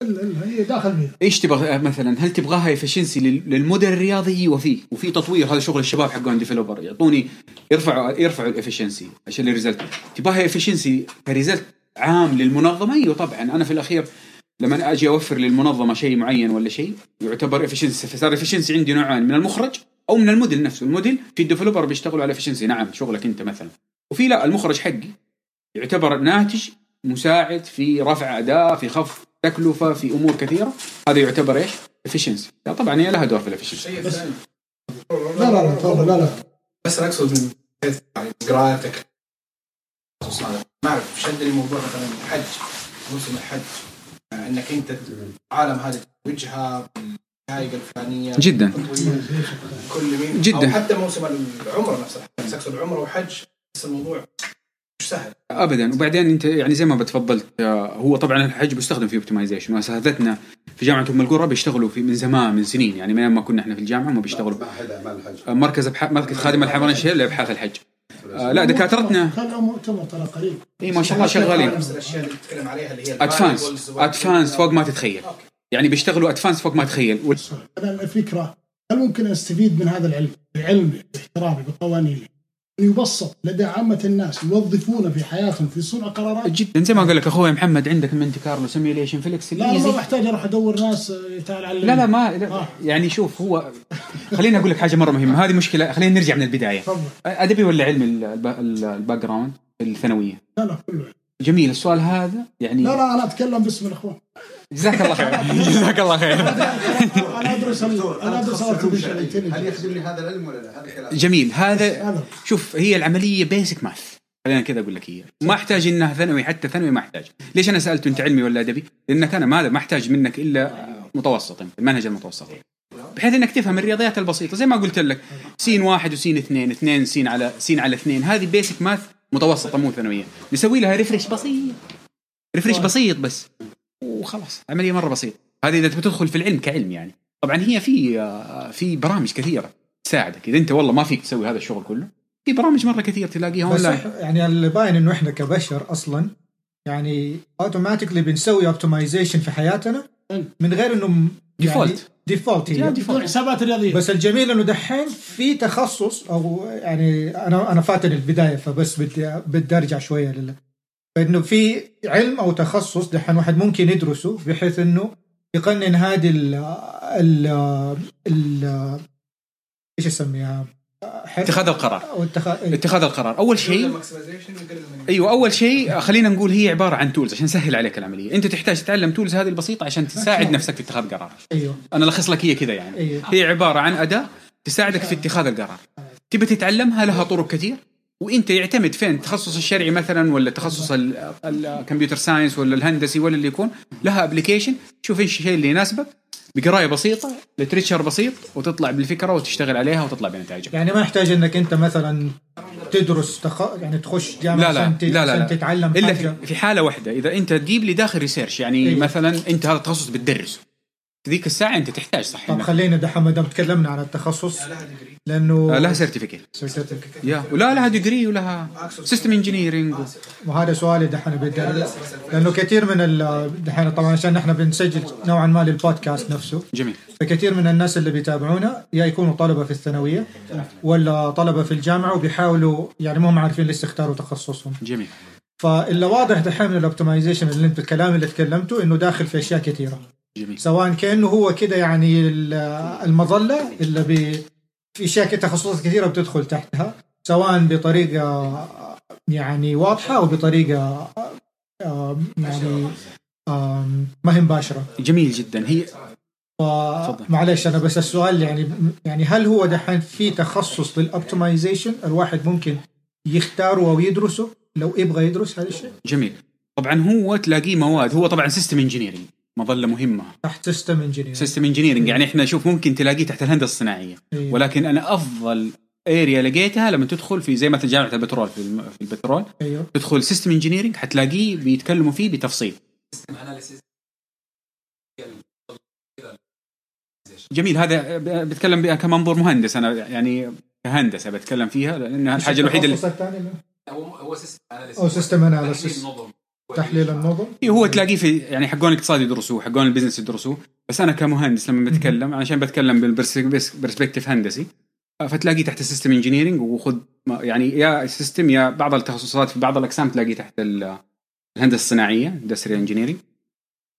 [SPEAKER 3] هي داخل
[SPEAKER 2] إيش تبغى مثلا؟ هل تبغاها efficiency لل model الرياضي؟ وفي. وفي تطوير. هذا شغل الشباب حقون developer يعطوني يرفعوا يرفعوا ال efficiency عشان ال result تبغاها efficiency ك result عام للمنظمة؟ أيوه طبعا. أنا في الأخير لما أجي أوفر للمنظمة شيء معين ولا شيء يعتبر efficiency فصار efficiency عندي نوعين من المخرج أو من الموديل نفسه. الموديل في ال developer بيشتغلوا على efficiency نعم شغلك أنت مثلا. وفي لا المخرج حقي يعتبر ناتج مساعد في رفع اداء في خفض تكلفة في أمور كثيرة. هذا يعتبر إيش؟ efficiency طبعا هي لها دور في ال efficiency
[SPEAKER 3] لا لا لا تفضل لا لا.
[SPEAKER 6] بس أنا أقصد من يعني قراءتك ما اعرف شدني موضوع مثلا الحج. موسم الحج. إنك أنت العالم هذه وجهه بالحقائق الفلانية.
[SPEAKER 2] جدا.
[SPEAKER 6] كل مين
[SPEAKER 2] جدا.
[SPEAKER 6] أو حتى موسم العمرة نفسها. بس أقصد عمرة وحج. بس الموضوع مش سهل.
[SPEAKER 2] ابدا. وبعدين أنت يعني زي ما بتفضلت هو طبعا الحج بيستخدم في اوبتمايزيشن واساتذتنا في جامعة أم القرى بيشتغلوا في من زمان من سنين. يعني من ما كنا إحنا في الجامعة ما بيشتغلوا. آه، مركز أبحاث مركز خادم الحرمين لإبحاث الحج. آه لا دكاترتنا
[SPEAKER 3] كان مؤتمر ترى قريب
[SPEAKER 2] إي ما شاء الله شغالين.
[SPEAKER 6] نفس الأشياء اللي تتكلم عليها اللي هي
[SPEAKER 2] advanced advanced فوق ما تتخيل. يعني بيشتغلوا advanced فوق ما تتخيل. وال...
[SPEAKER 3] أنا الفكرة هل ممكن أستفيد من هذا العلم؟ العلم باحترامي بقوانينه يبسط لدى عامة الناس يوظفونه في حياتهم في صنع قرارات
[SPEAKER 2] جدا. زي ما أقول لك أخوي محمد عندك مونتي كارلو simulation فليكس
[SPEAKER 3] لا ما بحتاج أروح أدور ناس تعال علمني.
[SPEAKER 2] لا لا ما لا
[SPEAKER 3] آه.
[SPEAKER 2] يعني شوف هو خليني أقول لك حاجة مرة مهمة. هذه مشكلة خلينا نرجع من البداية.
[SPEAKER 3] تفضل.
[SPEAKER 2] أدبي ولا علم الب- ال- ال background؟ الثانوية.
[SPEAKER 3] لا لا كله
[SPEAKER 2] جميل. السؤال هذا يعني
[SPEAKER 3] لا لا أنا أتكلم باسم الإخوان.
[SPEAKER 2] جزاك الله خير. [LAUGHS] جزاك الله خير.
[SPEAKER 3] أنا أدرس أنا أدرس
[SPEAKER 8] هل
[SPEAKER 3] intelligence.
[SPEAKER 8] يخدم لي هذا العلم ولا لا؟ هذا كلام.
[SPEAKER 2] جميل. هذا شوف هي العملية basic math خلينا كذا أقول لك هي. ما أحتاج إنها ثانوي حتى ثانوي ما أحتاج. ليش أنا سالته أنت علمي ولا أدبي؟ لأنك أنا ما ما أحتاج منك إلا متوسط المنهج المتوسط. بحيث إنك تفهم الرياضيات البسيطة. زي ما قلت لك سين واحد وسين اثنين اثنين سين على سين على اثنين. هذه basic math متوسطة مو ثانوية. نسوي لها refresh بسيط. refresh بسيط بس. وخلاص عملية مرة بسيطة. هذه إذا تبي تدخل في العلم كعلم يعني. طبعا هي في آه، في برامج كثيرة تساعدك. إذا أنت والله ما فيك تسوي هذا الشغل كله في برامج مرة كثير تلاقيها اونلاين
[SPEAKER 4] يعني اللي باين إنه إحنا كبشر أصلا يعني automatically بنسوي optimization في حياتنا من غير إنه يعني
[SPEAKER 2] default. default
[SPEAKER 4] هي
[SPEAKER 2] default.
[SPEAKER 3] حسابات رياضية
[SPEAKER 4] بس الجميل إنه دحين في تخصص أو يعني أنا أنا فاتني البداية فبس بدي بدي أرجع شوية لل fun إنه في علم أو تخصص دحين واحد ممكن يدرسه بحيث إنه يقنن هذه ال ال ال إيش اسميها؟
[SPEAKER 2] اتخاذ القرار.
[SPEAKER 4] أو اتخاذ
[SPEAKER 2] اتخاذ القرار. أول شيء أيوه أول شيء خلينا نقول هي عبارة عن tools عشان نسهل عليك العملية. أنت تحتاج تتعلم tools هذه البسيطة عشان تساعد نفسك في اتخاذ قرار.
[SPEAKER 4] أيوه.
[SPEAKER 2] أنا ألخص لك هي كذا يعني.
[SPEAKER 4] أيوه.
[SPEAKER 2] هي عبارة عن أداة تساعدك في اتخاذ القرار. تبي تتعلمها؟ لها طرق كثير. وأنت يعتمد فين؟ التخصص الشرعي مثلا ولا تخصص ال computer science ولا الهندسي ولا اللي يكون. لها application شوف إيش الشيء اللي يناسبك. بقراية بسيطة literature بسيط وتطلع بالفكرة وتشتغل عليها وتطلع بنتائجها
[SPEAKER 4] يعني ما يحتاج إنك أنت مثلا تدرس تخ... يعني تخش جامعة
[SPEAKER 2] لا لا
[SPEAKER 4] عشان
[SPEAKER 2] لا لا, لا.
[SPEAKER 4] تتعلم
[SPEAKER 2] إلا
[SPEAKER 4] حاجة
[SPEAKER 2] في, حالة واحدة إذا أنت تجيب لي داخل research يعني
[SPEAKER 4] إيه.
[SPEAKER 2] مثلا أنت هذا التخصص بتدرسه في ذيك الساعة أنت تحتاج صح
[SPEAKER 4] طب خلينا دحين ما دام تكلمنا عن التخصص لأنه
[SPEAKER 2] آه، لها certificate
[SPEAKER 4] certificate.
[SPEAKER 2] يا ولا لها degree ولها system engineering
[SPEAKER 4] وهذا سؤالي دحين بدي لأنه كثير من ال- دحين طبعا عشان إحنا بنسجل نوعا ما للبودكاست نفسه.
[SPEAKER 2] جميل.
[SPEAKER 4] فكثير من الناس اللي بيتابعونا يا يكونوا طلبة في الثانوية ولا طلبة في الجامعة وبيحاولوا يعني ما هم عارفين لسه يختاروا تخصصهم.
[SPEAKER 2] جميل.
[SPEAKER 4] فاللي واضح دحين من ال optimization اللي انت الكلام اللي تكلمته إنه داخل في أشياء كثيرة.
[SPEAKER 2] جميل.
[SPEAKER 4] سواء كأنه هو كده يعني ال- المظلة اللي بي في اشياء تخصصات كثيرة بتدخل تحتها سواء بطريقة يعني واضحة أو بطريقة آم، يعني آم، ما هي مباشرة.
[SPEAKER 2] جميل جدا. هي
[SPEAKER 4] معلش أنا بس السؤال يعني يعني هل هو دحين في تخصص لل optimization الواحد ممكن يختاره أو يدرسه؟ لو يبغى يدرس هذا الشيء؟
[SPEAKER 2] جميل. طبعا هو تلاقيه مواد هو طبعا system engineering مظلة مهمة.
[SPEAKER 4] تحت system engineer
[SPEAKER 2] system engineering يعني إحنا شوف ممكن تلاقيه تحت الهندسة الصناعية.
[SPEAKER 4] أيوه.
[SPEAKER 2] ولكن أنا أفضل area لقيتها لما تدخل في زي مثلا جامعة البترول في, الم... في البترول.
[SPEAKER 4] أيوه.
[SPEAKER 2] تدخل system engineering حتلاقيه بيتكلموا فيه بتفصيل. جميل. هذا ب- بتكلم بها كمنظور مهندس. أنا يعني كهندسة بتكلم فيها لأنها الحاجة الوحيدة اللي
[SPEAKER 7] هو هو system
[SPEAKER 4] analysis أو system
[SPEAKER 7] analysis
[SPEAKER 4] تحليل النظم؟
[SPEAKER 2] إيه، هو تلاقيه في يعني حقون الاقتصاد يدرسوه حقون ال business يدرسوه. بس أنا كمهندس لما بتكلم عشان بتكلم بال perspective هندسي فتلاقيه تحت ال system engineering وخذ يعني يا system يا بعض التخصصات في بعض الأقسام تلاقيه تحت ال- الهندسة الصناعية industrial engineering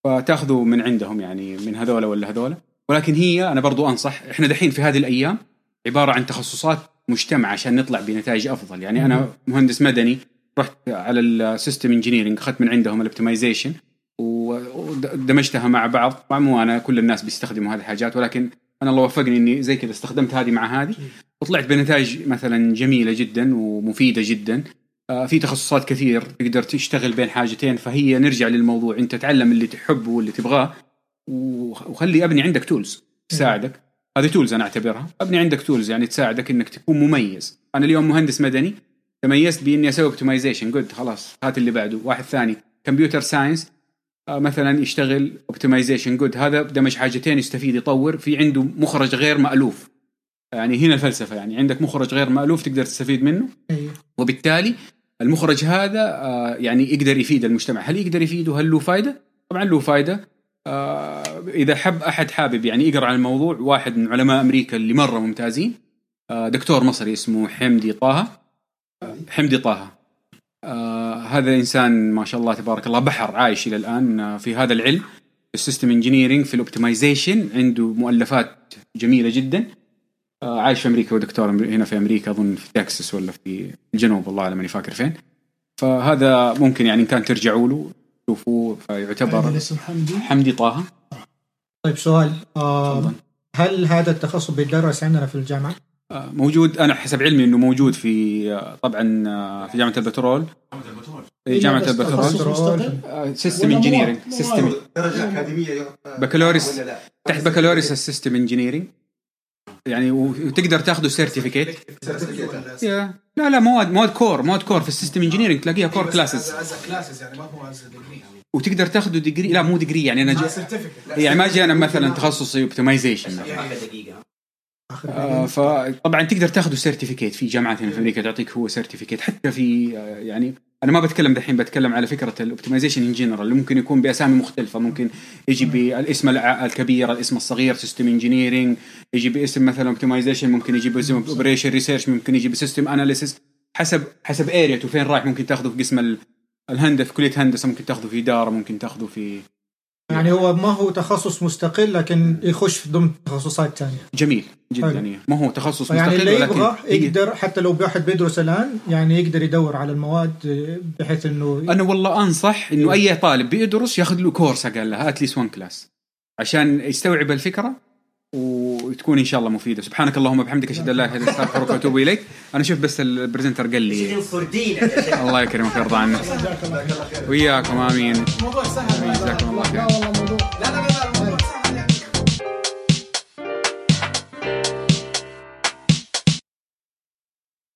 [SPEAKER 2] فتاخذوا من عندهم يعني من هذولا ولا هذولا. ولكن هي أنا برضو أنصح إحنا دحين في هذه الأيام عبارة عن تخصصات مجتمع عشان نطلع بنتائج أفضل. يعني أنا مهندس مدني رحت على ال system engineering أخذت من عندهم ال optimization ودمجتها مع بعض. طبعا مو أنا كل الناس بيستخدموا هذه الحاجات ولكن أنا الله وفقني إني زي كذا استخدمت هذه مع هذه. وطلعت بنتائج مثلا جميلة جدا ومفيدة جدا. آه، في تخصصات كثير تقدر تشتغل بين حاجتين فهي نرجع للموضوع. أنت تعلم اللي تحبه واللي تبغاه وخ- وخلي أبني عندك tools تساعدك. هذه tools أنا أعتبرها. أبني عندك tools يعني تساعدك إنك تكون مميز. أنا اليوم مهندس مدني. تميزت بإني أسوي optimization good خلاص هات اللي بعده. واحد ثاني. computer science آه، مثلا يشتغل optimization good هذا دمج حاجتين يستفيد يطور. في عنده مخرج غير مألوف. يعني هنا الفلسفة يعني. عندك مخرج غير مألوف تقدر تستفيد منه.
[SPEAKER 4] أيوه.
[SPEAKER 2] وبالتالي المخرج هذا آه، يعني يقدر يفيد المجتمع. هل يقدر يفيده هل له فائده طبعا له فائده آه، إذا حب أحد حابب يعني يقرأ عن الموضوع واحد من علماء أمريكا اللي مرة ممتازين دكتور مصري اسمه حمدي طه. حمدي طه. آه، هذا انسان ما شاء الله تبارك الله بحر عايش إلى الآن آه، في هذا العلم. ال system engineering في ال optimization عنده مؤلفات جميلة جدا. آه، عايش في أمريكا ودكتور هنا في أمريكا أظن في تكساس ولا في الجنوب والله اعلم ماني فاكر فين. فهذا ممكن يعني إن كان ترجعوا له تشوفوه فيعتبر
[SPEAKER 3] الاسم حمدي.
[SPEAKER 2] حمدي طه.
[SPEAKER 4] طيب سؤال. آه. هل هذا التخصص بيدرس عندنا في
[SPEAKER 2] الجامعة؟ موجود أنا حسب علمي إنه موجود في طبعا في جامعة البترول. في
[SPEAKER 3] جامعة
[SPEAKER 2] البترول؟ system
[SPEAKER 3] engineering؟
[SPEAKER 2] system
[SPEAKER 3] مواد.
[SPEAKER 8] درجة أكاديمية
[SPEAKER 2] بكالوريوس؟ تحت بكالوريوس ال system engineering يعني وتقدر تاخذه certificate لا لا مواد مواد core مواد core في ال system engineering تلاقيها core
[SPEAKER 6] classes classes يعني ما هو as degree
[SPEAKER 2] وتقدر تاخذه degree لا مو degree يعني أنا جا يعني ما جي أنا مثلا تخصصي optimization آه فطبعا تقدر تاخذه certificate في جامعات هنا في أمريكا تعطيك هو certificate حتى في آه يعني أنا ما بتكلم دحين بتكلم على فكرة ال optimization in general اللي ممكن يكون بأسامي مختلفة. ممكن يجي بالاسم الكبير الاسم الصغير system engineering يجي باسم مثلا optimization ممكن يجي باسم operation research ممكن يجي ب system analysis حسب حسب ال area ته فين رايح؟ ممكن تاخذه في قسم ال- الهندسة في كلية هندسة ممكن تاخذه في إدارة ممكن تاخذه في
[SPEAKER 4] يعني هو ما هو تخصص مستقل لكن يخش في ضمن تخصصات ثانية.
[SPEAKER 2] جميل جدا. يعني. ما هو تخصص
[SPEAKER 4] يعني
[SPEAKER 2] مستقل
[SPEAKER 4] اللي
[SPEAKER 2] ولكن
[SPEAKER 4] يبغى يقدر حتى لو واحد بيدرس الآن يعني يقدر يدور على المواد بحيث إنه
[SPEAKER 2] أنا والله أنصح إنه أي طالب بيدرس ياخذ له كورس أقل لها at least 1 class عشان يستوعب الفكرة. وتكون إن شاء الله مفيدة. سبحانك اللهم وبحمدك أشهد أن لا إله إلا أنت أستغفرك وأتوب إليك. أنا شوف بس ال presenter قال لي. الله يكرمك ويرضى عنك. وياكم آمين.
[SPEAKER 6] موضوع سهل.
[SPEAKER 2] جزاكم الله خير.
[SPEAKER 6] لا لا